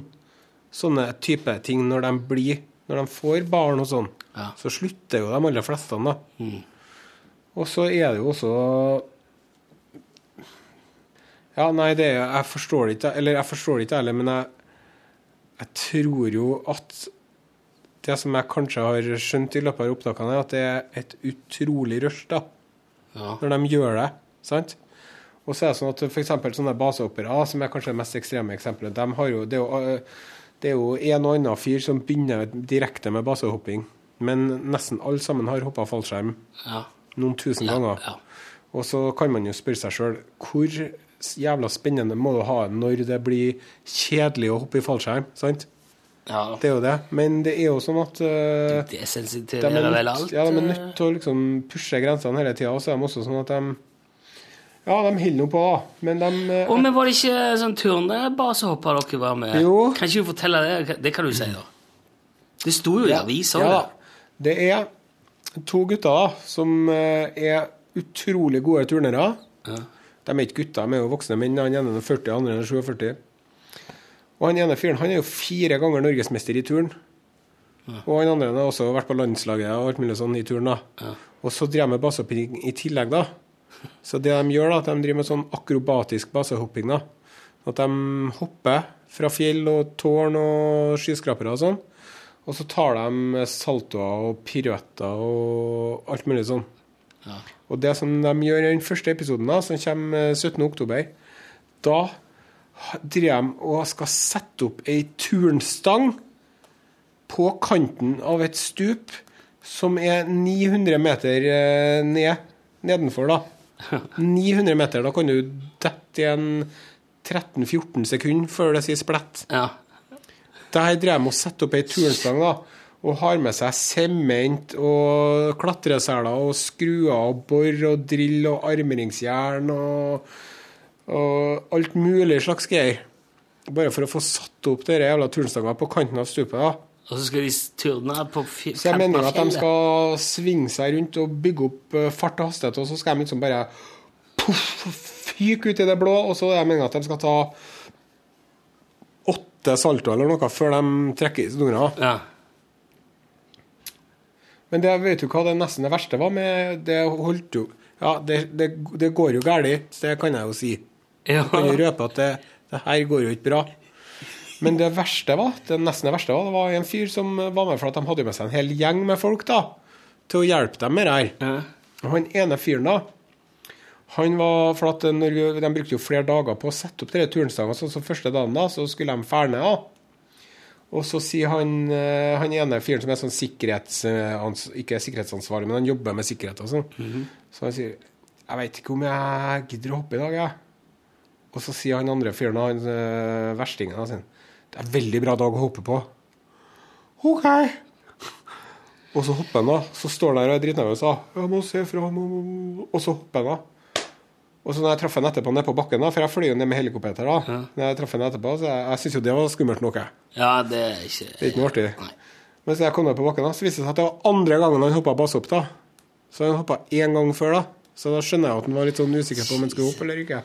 sånne type ting når de blir Når de får barn og sånn. Ja. Så slutter jo de aller fleste, da. Og så er det jo også Ja, nei, det er Jeg forstår det ikke, eller jeg forstår det ikke heller, men jeg, jeg tror jo at det som jeg kanskje har skjønt i løpet av opptakene, er at det er et utrolig rush, da Ja. når de gjør det. sant? Og så er det sånn at f.eks. sånne basehoppere, som er kanskje det mest ekstreme eksempelet, de har jo, det, er jo, øh, det er jo en og annen fyr som begynner direkte med basehopping, men nesten alle sammen har hoppa fallskjerm Ja. noen tusen Ja, ganger. ja. Og så kan man jo spørre seg sjøl hvor jævla spennende må du ha når det blir kjedelig å hoppe i fallskjerm? sant? ja. Det er jo det. Men det er jo sånn at uh, Det de er nødt, ja, de er eh, nødt til å liksom pushe grensene hele tida. Og så er de også sånn at de Ja, de holder nå på, da. Men de eh, Å, men var det ikke sånn turnebasehopper dere var med? Jo. Kan ikke du fortelle det? Det kan du si, da. Det sto jo i avisa. ja, Ja. Det er to gutter som er utrolig gode turnere. Ja. De er ikke gutter, de er jo voksne menn. Han ene er 40, han andre er 47. Og han ene fyren han er jo fire ganger norgesmester i turn. Og han andre har også vært på landslaget og alt mulig sånn i turn. da. Og så driver de med basehopping i tillegg, da. Så det de gjør, da, at de driver med sånn akrobatisk basehopping. da. At de hopper fra fjell og tårn og skyskrapere og sånn. Og så tar de saltoer og piruetter og alt mulig sånn. Og det som de gjør i den første episoden, da, som kommer eh, 17. oktober, da driver de og skal sette opp ei turnstang på kanten av et stup som er 900 meter eh, ned, nedenfor, da. 900 meter. Da kan du dette i en 13-14 sekunder før det sier splett. ja. Der drev de og satte opp ei turnstang da, og har med seg sement og klatreseler og skruer og bor og drill og armeringsjern og, og alt mulig slags greier. Bare for å få satt opp denne jævla turnstanga på kanten av stupet. da. Og så skal de turne på fjellet? Så jeg mener at de skal svinge seg rundt og bygge opp eh, fart og hastighet, og så skal de liksom bare fyke ut i det blå, og så jeg mener at de skal ta åtte salto eller noe før de trekker i snora. Ja. Men det vet du hva det nesten det verste var med Det holdt jo Ja, det, det, det går jo galt, det kan jeg jo si. Ja. Jeg kan jo røpe at det, det her går jo ikke bra. Men det verste var, det nesten det verste var, det var en fyr som var med for at de hadde med seg en hel gjeng med folk da, til å hjelpe dem med det her. Ja. Og han ene fyren da, Han var, for at når De brukte jo flere dager på å sette opp de turnstangene. Så, så første dagen da, så skulle de ferne. da. Og så sier han, eh, han ene fyren som er sånn sikkerhets, eh, ikke sikkerhetsansvarlig, men han jobber med sikkerhet og sånn, så han sier Jeg veit ikke om jeg gidder å hoppe i dag, jeg. Og så sier han andre fyren, han øh, verstingen, sier, det er en veldig bra dag å hoppe på. OK. Og så hopper han, da. Så står han der og er dritnervøs. Jeg må se fra må- må- Og så hopper han, da. Og så når jeg traff henne etterpå nede på bakken, da, for jeg fløy jo ned med helikopter, da. Når jeg traff henne etterpå, så jeg, jeg syntes jo det var skummelt nok. jeg. Ja, det er ikke Det er ikke noe artig. Nei. Men så jeg kom ned på bakken, da, så viste det seg at det var andre gangen han hoppa basehopp. da. Så han hoppa én gang før, da. Så da skjønner jeg at han var litt sånn usikker på om han skulle hoppe eller ikke.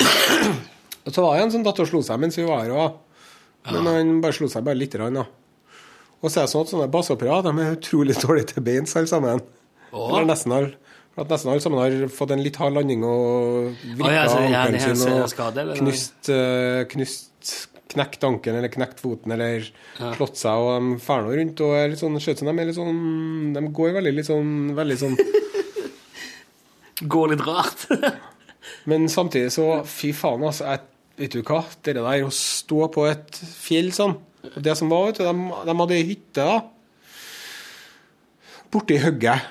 Og så var det en som datt og slo seg mens vi var her òg. Men han bare slo seg bare lite grann, da. Og så er det sånn at sånne basehoppere de er utrolig dårlige til beins, alle sammen. Eller nesten alle. For at nesten alle sammen har fått en litt hard landing og vrikka oh, ja, ankelen her sin og skade, knust, eh, knust knekt ankelen eller knekt foten eller slått seg, og de drar nå rundt og er litt sånn skjøt som de er litt sånn De går veldig litt sånn veldig sånn Går litt rart. Men samtidig så Fy faen, altså. Jeg, vet du hva? Det der å stå på et fjell sånn Det som var, vet du, de, de hadde ei hytte da borti hugget.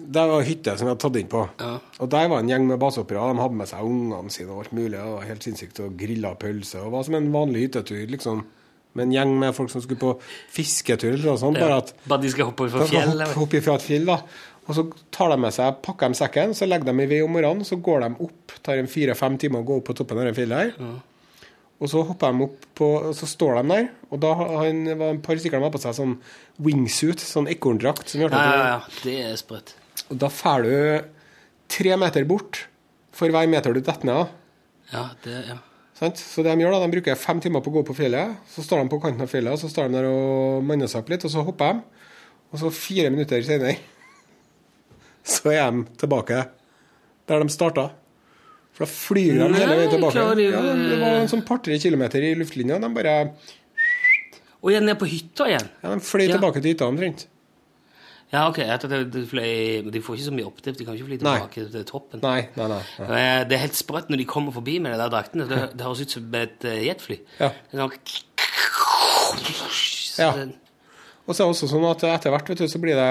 Det var hytte som vi hadde tatt inn på. Ja. Og der var en gjeng med basehoppere. De hadde med seg ungene sine og alt mulig. Det var helt sinnssykt. Og grilla pølse. Og var som en vanlig hyttetur, liksom. Med en gjeng med folk som skulle på fisketur eller noe sånt. Bare at Bare de skal hoppe fra fjell? hoppe, hoppe fra et fjell, da. Og så tar de med seg, pakker de sekken, så legger de i vei om morgenen, så går de opp, tar en fire-fem timer å gå opp på toppen av det fjellet her. Og så hopper de opp på, og så står de der, og da har han, var en par stykker de har på seg sånn wingsuit, sånn ekorndrakt. som Ja, ja, ja. Det er sprøtt. Og da får du tre meter bort for hver meter du detter ned av. Ja, det, ja. Så det de gjør da, de bruker fem timer på å gå på fjellet. Så står de på kanten av fjellet, og så står de der og manner seg opp litt, og så hopper de. Og så fire minutter senere så er de tilbake der de starta. For da flyr de hele veien tilbake. Ja, det var en sånn par-tre kilometer i luftlinja. De bare Og igjen ned på hytta igjen? ja, de fløy Ja. tilbake til hytta omtrent. Ja, ok. De, fløy, de får ikke så mye oppdrift. De kan ikke fly tilbake til toppen. Nei, nei, nei. nei. Det er helt sprøtt når de kommer forbi med de der draktene. Det, det høres ut som et eh, jetfly. Ja. Sånn Ja. Og så er det også sånn at etter hvert vet du, så blir det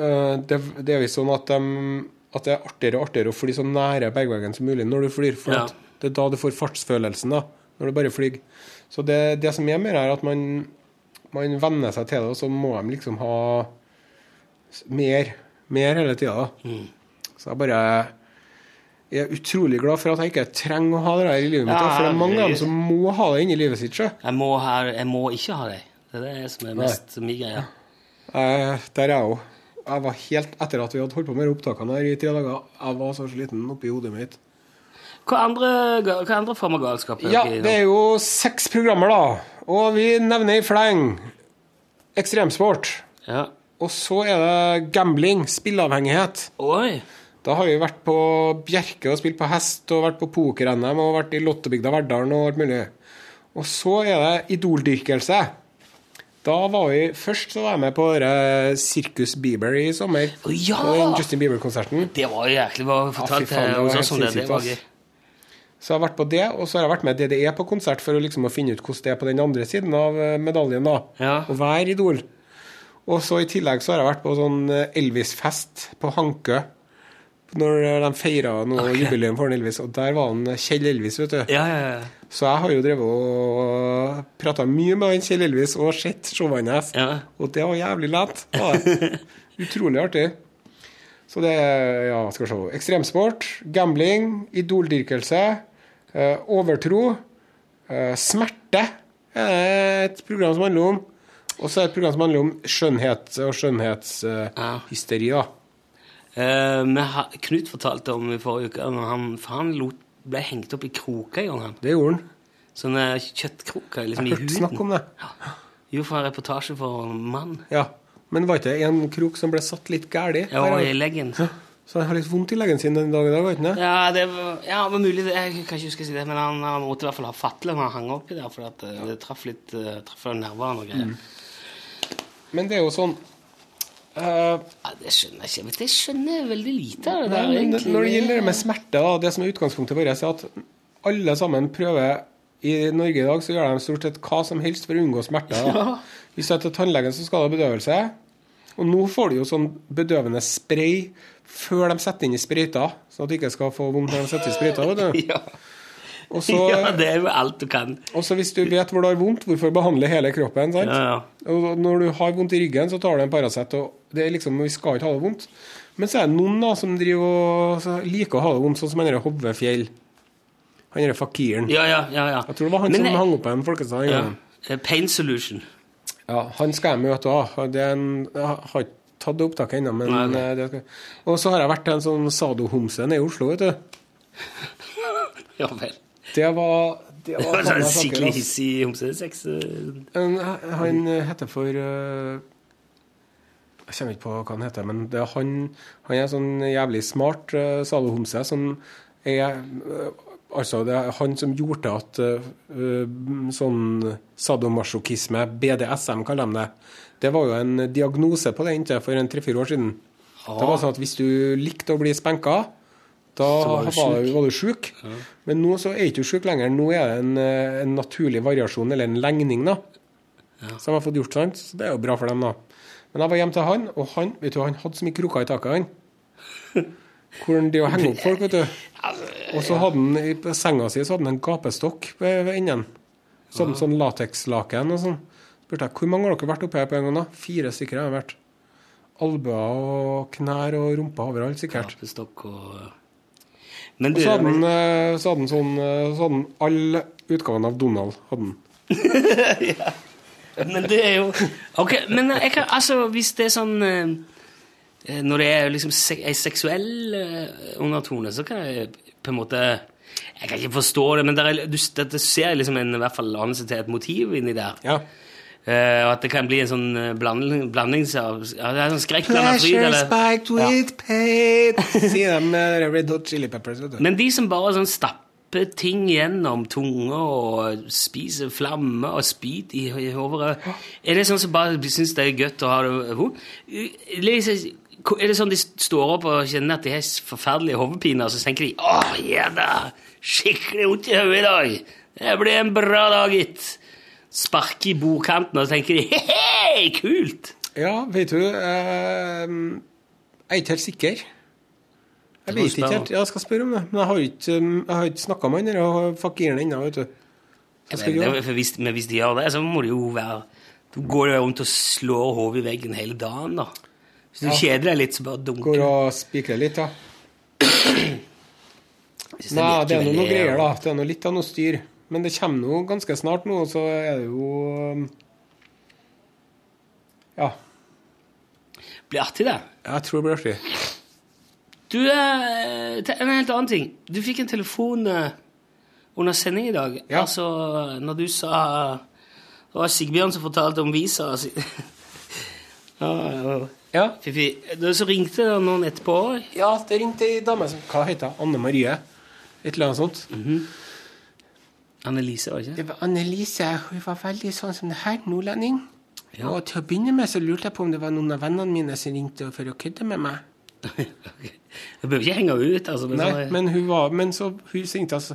uh, Det, det er visst sånn at, um, at det er artigere og artigere å fly så nære bergveggen som mulig når du flyr. For Ja. det er da du får fartsfølelsen, da, når du bare flyr. Så det, det som er mer, er at man, man venner seg til det, og så må de liksom ha mer, mer hele tida. Mm. Så jeg bare jeg er utrolig glad for at jeg ikke trenger å ha det der i livet mitt. Ja, for det er mange av dem som må ha det inni livet sitt. Ikke? Jeg må, ha, jeg må ikke ha det. Det er det som er mest min greie. Ja. der er jeg òg. Jeg var helt etter at vi hadde holdt på med opptakene her i tre dager. Jeg var så sliten oppi hodet mitt. Hva andre, hva andre form av galskap er Ja, det er jo seks programmer, da. Og vi nevner i fleng ekstremsport. Ja. Og så er det gambling, spilleavhengighet. Oi! Da har vi vært på Bjerke og spilt på hest, og vært på poker-NM og vært i Lottebygda Verdalen og alt mulig. Og så er det idoldyrkelse. Da var vi Først så var jeg med på Sirkus Bieber i sommer. Oh, ja! På Justin Bieber-konserten. Det var jo jæklig bra fortalt fy faen, det til var helt det. Det sinnssykt. Så jeg har vært på det, og så har jeg vært med DDE på konsert for å liksom å finne ut hvordan det er på den andre siden av eh, medaljen. da. Ja. Å være idol. Og så i tillegg så har jeg vært på sånn eh, Elvis-fest på Hankø. Når eh, de feira noe jubileum for Elvis, og der var han Kjell Elvis, vet du. Ja, ja, ja. Så jeg har jo drevet og prata mye med han Kjell Elvis og sett showene hans. Ja. Og det var jævlig lett. Ja. Utrolig artig. Så det er ja, skal vi se, ekstremsport, gambling, idoldyrkelse, overtro, eh, smerte er et program som handler om. Og så er det et program som handler om skjønnhet og skjønnhetshysteri. Ja. Eh, Knut fortalte om i forrige uke han, for han lot, ble hengt opp i kroker han. Det gjorde han. Sånne kjøttkroker liksom, Jeg i har hørt snakk om det. det. Jo, en reportasje for en mann. Ja. Men var ikke det en krok som ble satt litt galt? Ja, i leggen. Så han har litt vondt i leggen sin den dag i dag, vet du? Ja, det var, ja, var mulig det, Jeg kan ikke huske å si det, men han, han måtte i hvert fall ha fatle når han hang oppi der, for at eh, det traff litt uh, traff nerver og greier. Men det er jo sånn Uh, Ja, det skjønner jeg ikke. Jeg skjønner Jeg veldig lite av det der, men. Når det gjelder det med smerte, da, det som er utgangspunktet vårt, er at alle sammen prøver I Norge i dag så gjør de stort sett hva som helst for å unngå smerte. Ja. Hvis du er til tannlegen, så skal du ha bedøvelse. Og nå får du jo sånn bedøvende spray før de setter inn i sprøyta, sånn at du ikke skal få vondt når de setter i sprøyta. vet du. Ja. Også, ja, det er jo alt du kan. og så hvis du vet hvor du har vondt, hvorfor behandle hele kroppen? sant? Ja, ja. Og når du har vondt i ryggen, så tar du en Paracet. Og det er liksom, vi skal ikke ha det vondt. Men så er det noen da som driver og liker å ha det vondt, sånn som han derre Hove Han derre fakiren. Ja, ja, ja, ja. Jeg tror det var han Men som hang opp en folkesang. en gang. Eh, Pain Solution. Ja, han skal jeg møte òg. Jeg har ikke tatt det opptaket ennå, men Nei, nei. eh, det skal Og så har jeg vært en sånn sadohomse nede i Oslo, vet du. Ja vel. Det var Det var en sånn skikkelig hissig homsesex. eh. Han heter for eh, Jeg kommer ikke på hva han heter, men det er han, han er sånn jævlig smart uh, salohomse som er eh, Altså, det er han som gjorde at uh, sånn sadomasochisme, BDSM kaller de det, det var jo en diagnose på det inntil for en tre-fire år siden. Det var sånn at hvis du likte å bli spenka, da var du var du sjuk. Men nå så er ikke du sjuk lenger. Nå er det en, eh, en naturlig variasjon, eller en legning, da. Som har fått gjort, sant? Så det er jo bra for dem, da. Men jeg var hjemme til han, og han vet du, han hadde så mye kroker i taket, han. Hvordan det og henger opp folk, vet du. Og så hadde han i- senga si så hadde han en gapestokk ved, ved enden. Sånn, sånn latekslaken og sånn. Spurte jeg hvor mange har dere vært oppi her på en gang, da? Fire stykker har jeg vært. Albuer og knær og rumpa overalt, sikkert. Gapestokk og Men Og så hadde han, men, eh, så hadde han sånn eh, Så hadde han alle utgavene av Donald. hadde han. men det er jo Ok, men jeg kan, altså, hvis det er sånn eh, Når det er liksom en seksuell undertone, så kan jeg på en måte Jeg kan ikke forstå det, men der er, du, det, det ser liksom en i hvert fall anelse til et motiv inni der. Ja. Uh, og at det kan bli en sånn eh, blanding, blandings av ja, det er sånn skrekkblanda fryd. Eller- spiked Ja. with pain, Si de med Red Hot Chili Peppers. vet du. Men de som bare sånn stapper ting gjennom tunga og spiser flamme og spyt i, i hodet Er det sånn som bare syns det er godt å ha det Er det sånn de står opp og kjenner at de har forferdelige hodepiner, og så tenker de åh, ja da! Skikkelig vondt i hodet i dag! Det blir en bra dag, gitt!' Sparker i bordkanten, og så tenker de 'he-he, kult!' Ja, vet du eh, Jeg er ikke helt sikker. Jeg vet ikke helt. Jeg skal spørre om det. Men jeg har ikke, um, jeg har ikke snakka med han fakiren ennå, vet du. Men, det- hvis, men hvis de gjør det, så må det jo være Da går jo rundt og slår hodet i veggen hele dagen, da. Hvis du kjeder deg litt, så bare dunker Går og spikrer litt, ja. Nei, det er noe greier, da. Det er noe litt av noe styr. Men det kommer nå ganske snart nå, så er det jo um, Ja. Blir artig, det. Jeg tror det blir artig. Du, eh, en helt annen ting. Du fikk en telefon eh, under sending i dag. Ja. Altså, når du sa Det var Sigbjørn som fortalte om visa. Ja, ja. Ja. Så ringte det noen etterpå. ja, det ringte ei dame som Hva heter hun? Anne Marie? Et eller annet sånt. Annelise, var ikke? Det var Annelise. Hun var veldig sånn som det her, nordlending. Ja. Og til å begynne med så lurte jeg på om det var noen av vennene mine som ringte for å kødde med meg. Ok. Jeg behøver ikke henge ut. altså. Men Nei, så, men hun var Men så hun ringte altså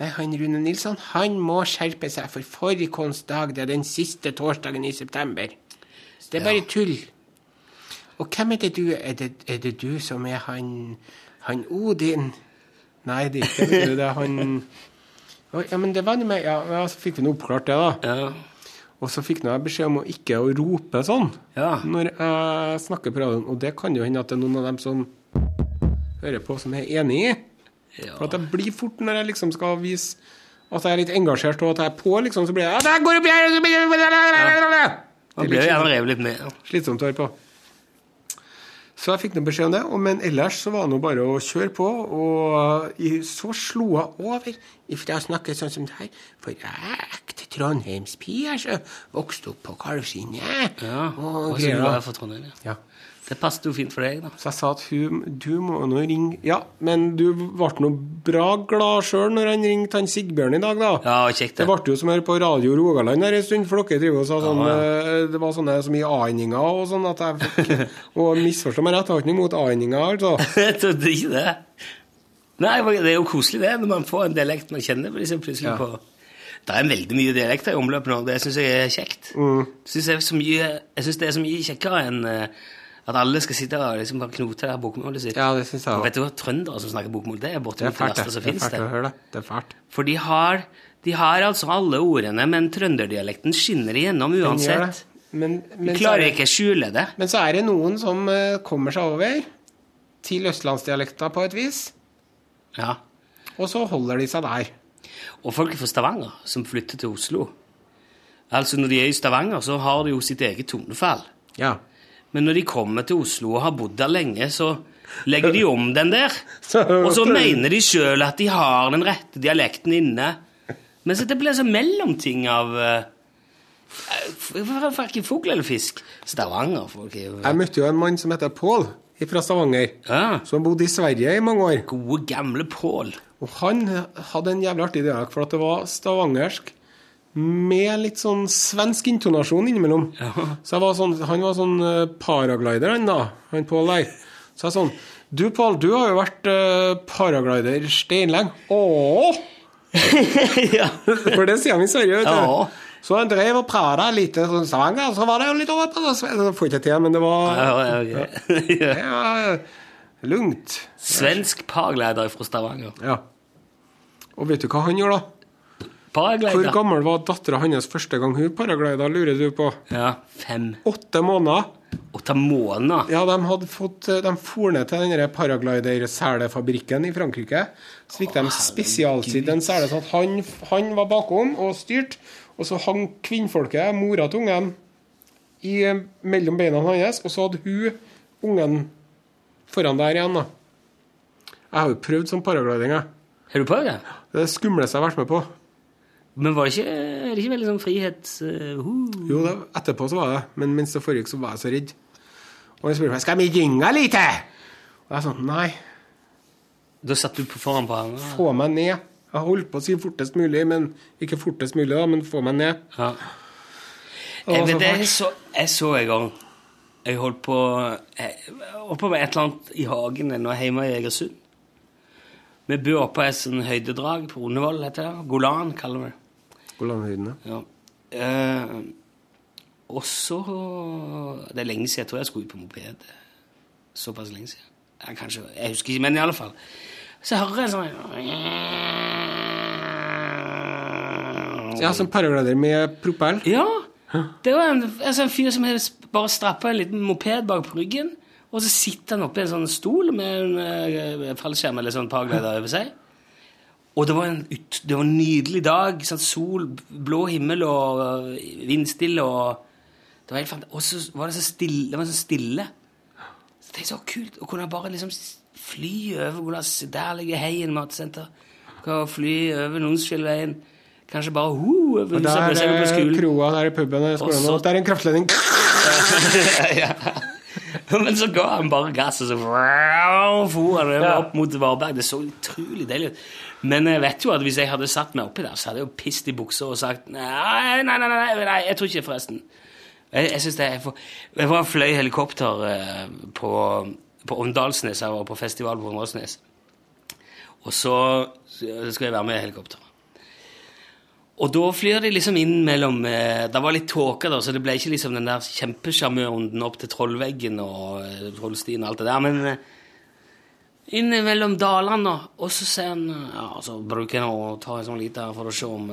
Nei, han Rune Nilsson, han må skjerpe seg, for fårikålens dag, det er den siste torsdagen i september. Så det er bare tull. Og hvem er det du Er det, er det du som er han Han Odin? Nei, det er ikke det. Det er han Ja, men det var det med Ja, ja så fikk vi nå oppklart det, da. ja. Og så fikk jeg beskjed om å ikke å rope sånn Ja. når jeg snakker på radioen. Og det kan jo hende at det er noen av dem som hører på, som er enig i. Ja. For at det blir fort når jeg liksom skal vise at jeg er litt engasjert, og at jeg er på, liksom, så blir jeg at jeg går opp Det jo gjerne revet litt ja. slitsomt å høre på. Så jeg fikk noe beskjed om det, men ellers så var det nå bare å kjøre på. Og så slo jeg over ifra å snakke sånn som det her, for jeg er ekte trondheimspie, vokste opp på Kalvskinnet. Ja, og så var jeg fra Trondheim, ja. Det passet jo fint for deg, da. Så jeg sa at hun, du må nå ringe Ja, men du ble nå bra glad sjøl når han ringte han Sigbjørn i dag, da. Ja, kjekt Det det. ble jo som her på Radio Rogaland her en stund, for dere driver og sa sånn Ja, ja. Det var sånne så mye a-endinger og sånn at jeg fikk Og misforstå meg rett, jeg har ikke noe imot a-endinger, altså. Det. Nei, det er jo koselig det, når man får en dialekt man kjenner liksom plutselig Ja. på Det er veldig mye dialekter i omløp nå, og det syns jeg er kjekt. Mm. Synes jeg, mye, jeg syns det er så mye kjekkere enn eh, at alle skal sitte og liksom bare knote der bokmålet sitt. Ja, det synes jeg også. vet du hva, trøndere som snakker bokmål, det er bortimot det verste som å det. det. Det er fælt. For de har, de har altså alle ordene, men trønderdialekten skinner igjennom uansett. Men, men, er klarer ikke å skjule det. men så er det noen som eh, kommer seg over til østlandsdialekta på et vis, Ja. og så holder de seg der. Og folk fra Stavanger som flytter til Oslo. Altså Når de er i Stavanger, så har de jo sitt eget tonefall. Ja. Men når de kommer til Oslo og har bodd der lenge, så legger de om den der. Og så mener de sjøl at de har den rette dialekten inne. Men så det blir så mellomting av uh, Verken fugl eller fisk. Stavanger-folk er jo Jeg møtte jo en mann som heter Pål fra Stavanger, ja, som bodde i Sverige i mange år. Gode, gamle Pål. Og han hadde en jævlig artig dialekt, for at det var stavangersk med litt sånn svensk intonasjon innimellom. Ja. Så var sånn, han var sånn eh, paraglider, han da, han Pål der. Så jeg sånn Du, Pål, du har jo vært uh, paraglider steinlenge. Åh! ja. For det sier de i Sverige, vet du. Ja. Så han drev og prata litt sånn Stavanger, så var det jo litt over på det. Får ikke til, men det var, Ja, ja, ok. det var lugnt. Svensk paraglider fra Stavanger. Ja. Og vet du hva han gjorde, da? Paraglider. Hvor gammel var dattera hans første gang hun paraglida, lurer du på? Ja, fem. Åtte måneder. Åtte måneder. Ja, de hadde fått De for ned til denne paraglider-selefabrikken i Frankrike. Så fikk de spesialsydd en sele sånn at han, han var bakom og styrte, og så hang kvinnfolket, mora til ungen, i, mellom beina hans, og så hadde hun ungen foran der igjen, da. Jeg har jo prøvd sånn paragliding, jeg. Har du prøvd det? Det er det skumleste jeg har vært med på. Men var det ikke, er det ikke veldig sånn frihets... uh. Jo, det, etterpå så var det, men mens det foregikk, så var jeg så redd. Og han spurte meg skal vi gynge litt. Og jeg sånn nei, Da satt du foran på han. få meg ned. Jeg holdt på å si fortest mulig, men ikke fortest mulig, da, men få meg ned. Ja. Jeg, vet, det, jeg, så, jeg så en gang Jeg holdt på jeg, Oppe med et eller annet i hagen nå hjemme i Egersund. Vi bor oppe på et sånn høydedrag på Onnevoll, heter det. Golan, kaller vi det. Golanhøydene. Ja. Eh, og så Det er lenge siden. Jeg tror jeg skulle ut på moped. Såpass lenge siden. Jeg, kanskje, jeg husker ikke, men i alle fall. Så jeg hører en sånn Ja, som paraglider med propell. Ja! Det var en, altså en fyr som bare strappa en liten moped bak på ryggen, og så sitter han oppe i en sånn stol med en eh, fallskjerm eller sånn paraglider over seg. Og det var en, ut, det var en nydelig dag. Sånn sol, blå himmel og vindstille. Og det var helt fant- og så var det så stille. Det var så stille. Det er så kult å kunne bare liksom fly over hvordan Der ligger Heien matsenter. Kan fly over Nonsfjellveien, Kanskje bare ho over Og huset der på er det kroa, der er puben, skolen, Og der er en kraftledning. Men så ga han bare gass, og så for han opp mot Varberg. Det så utrolig deilig ut. Men jeg vet jo at hvis jeg hadde satt meg oppi der, så hadde jeg jo pisset i buksa og sagt nei, nei, nei, nei, nei jeg tror ikke forresten. Jeg, jeg synes det er for... Jeg var fløy helikopter eh, på, på Åndalsnes. Jeg var på festival på Åndalsnes. Og så skulle jeg være med i helikopter. Og da flyr de liksom inn mellom eh, Det var litt tåke, da, så det ble ikke liksom den der kjempesjarmørunden opp til Trollveggen og eh, Trollstien og alt det der, men inn mellom dalene. Og så ser han Ja, så bruker han å ta en sånn liten for å se om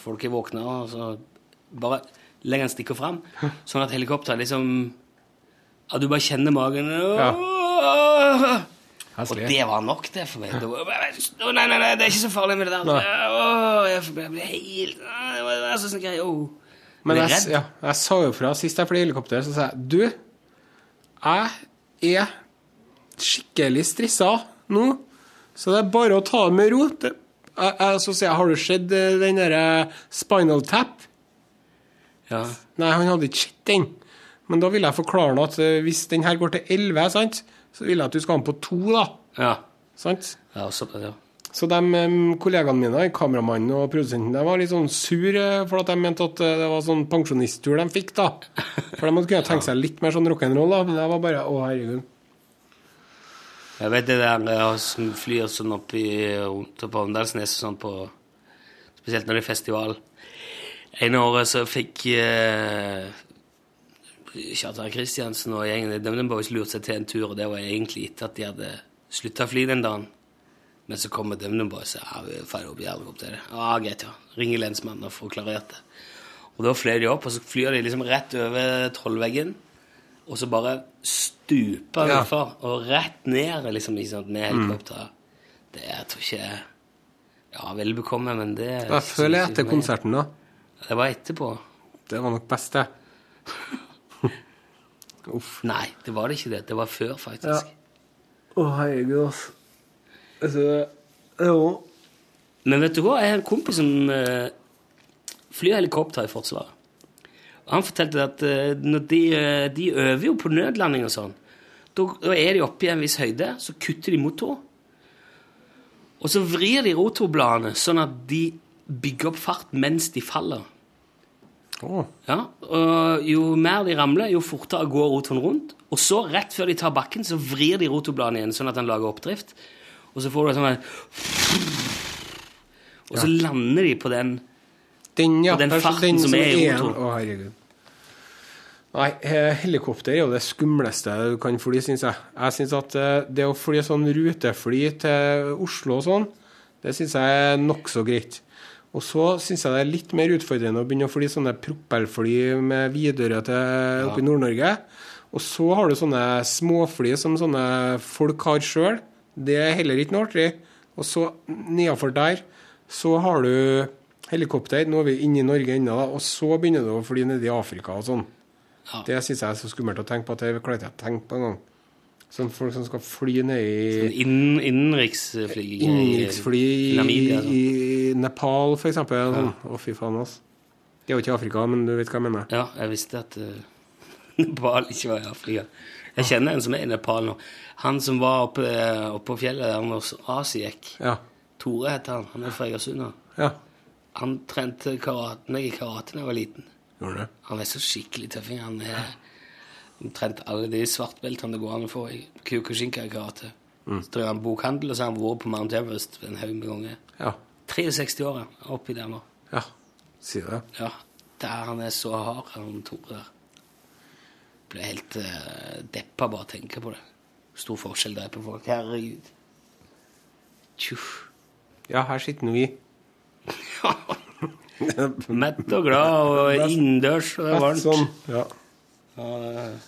folk er våkne, og så bare legger han stikker fram, sånn at helikopteret liksom Ja, du bare kjenner magen Og det var nok, det, for meg. Det var, nei, nei, nei, det er ikke så farlig med det der. Åh, jeg ble helt Det var, sånn greie. Oh. Men jeg, ja, jeg sa jo fra sist jeg fløy helikopter, så sa jeg Du, jeg er skikkelig stressa nå, så det er bare å ta det med ro. Det, Jeg, jeg, så sier jeg, har du sett eh, den derre Spinal Tap? Ja. Nei, han hadde ikke sett den. Men da vil jeg forklare at eh, hvis den her går til 11, sant, så vil jeg at du skal ha den på 2, da. Ja. Sant? ja, så, ja. Så de em, kollegaene mine, kameramannen og produsenten, de var litt sånn sur eh, for at de mente at eh, det var sånn pensjonisttur de fikk, da. For de kunne tenke seg litt mer sånn rock'n'roll, da. Men det var bare Å, herregud. Jeg vet det der jeg som flyr sånn opp i rundt på Åndalsnes sånn på Spesielt når det er festival. Ene året så fikk eh, Kjartan Kristiansen og gjengen i de bare lurt seg til en tur, og det var egentlig etter at de hadde slutta å fly den dagen. Men så kommer DumDum Boys og ja, vi får opp i helikopteret. Ja, greit, ja. Ringer lensmannen og får klarert det. Og da fløy de opp, og så flyr de liksom rett over trollveggen. Og så bare stuper de Ja. for, og rett ned liksom, ikke sant, med Mm. Det jeg tror ikke Ja, vel bekomme, men det Jeg føler jeg etter konserten, da. Det var etterpå. Det var nok best, det. Uff. Nei, det var det ikke det. Det var før, faktisk. Å, herregud, altså. altså jo. Men vet du hva? Jeg har en kompis som uh, flyr helikopter i Forsvaret. Og han fortalte at uh, når de, uh, de øver jo på nødlanding og sånn. Da, da er de oppe i en viss høyde, så kutter de motor. Og så vrir de rotorbladene sånn at de bygger opp fart mens de faller. Å. Ja, og Jo mer de ramler, jo fortere går rotoren rundt. Og så, rett før de tar bakken, så vrir de rotobladene igjen, sånn at den lager oppdrift. Og så får du sånn Og så lander de på den Den, ja. på den farten den som, som er i rotoren. Å, herregud. Nei, eh, helikopter er jo det skumleste du kan fly, syns jeg. Jeg syns at eh, det å fly sånn rutefly til Oslo og sånn, det syns jeg er nokså greit. Og så syns jeg det er litt mer utfordrende å begynne å fly sånne propellfly med Widerøe til oppe i Nord-Norge. Og så har du sånne småfly som sånne folk har sjøl. Det er heller ikke noe artig. Og så nedafor der så har du helikopter. Nå er vi inne i Norge ennå, da. Og så begynner du å fly ned i Afrika og sånn. Ja. Det syns jeg er så skummelt å tenke på at det klarer ikke jeg å tenke på engang. Sånn folk som skal fly ned i innen, innenriksflyging i innenriksfly i, Namibia. sånn. i Nepal, for eksempel. og oh, fy faen, altså. Det er jo ikke Afrika, men du vet hva jeg mener. Ja, jeg visste at uh, Nepal ikke var i Afrika. Jeg kjenner en som er i Nepal nå. Han som var oppe, eh, oppe på fjellet der når Asiek. gikk. Ja. Tore heter han. Han er fra Egersund. Ja. Han trente karate, meg i karate da jeg var liten. Gjorde det. Han er så skikkelig tøffing. Han er omtrent alle de svartbeltene det går an å få i Kyokushinka i karate. Så driver han bokhandel, og så har han vært på Mount Everest en haug med ganger. Ja. 63 år er oppi der nå. Ja. sier det. Ja, der han er så hard, han Tore der. Ble helt uh, deppa bare av å tenke på det. Stor forskjell der på folk. Herregud. Tjuff. Ja, her sitter nå vi. Mett og glad og innendørs og det er varmt. Sånn. Ja. Ja, det-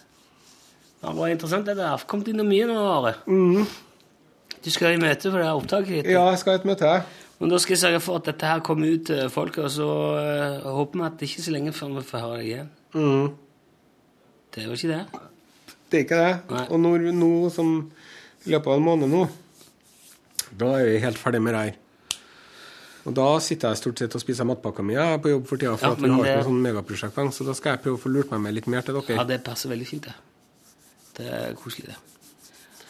det var interessant det har Kommet inn mye nå, Are. Du skal i møte for det her opptaket ditt. ja, jeg skal ha et møte. Men da skal jeg sørge for at dette her kommer ut til folket, og så uh, håper vi at det ikke er så lenge før vi får høre deg igjen. Mm. Det er jo ikke det. Det er ikke det. Nei. Og når, nå som i løpet av en måned nå, da er vi helt ferdig med det her. Og da sitter jeg stort sett og spiser matpakka mi. Jeg er på jobb for tida, for Ja, at vi har ikke det- noe sånn megaprosjekt gang, så da skal jeg prøve å få lurt meg med litt mer til dere. Ja, det passer veldig fint, det. Det er koselig, det.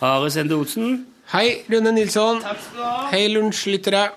Are Sende Otsen. Hei, Rune Nilsson. Takk skal du ha. Hei, lunsjlyttere.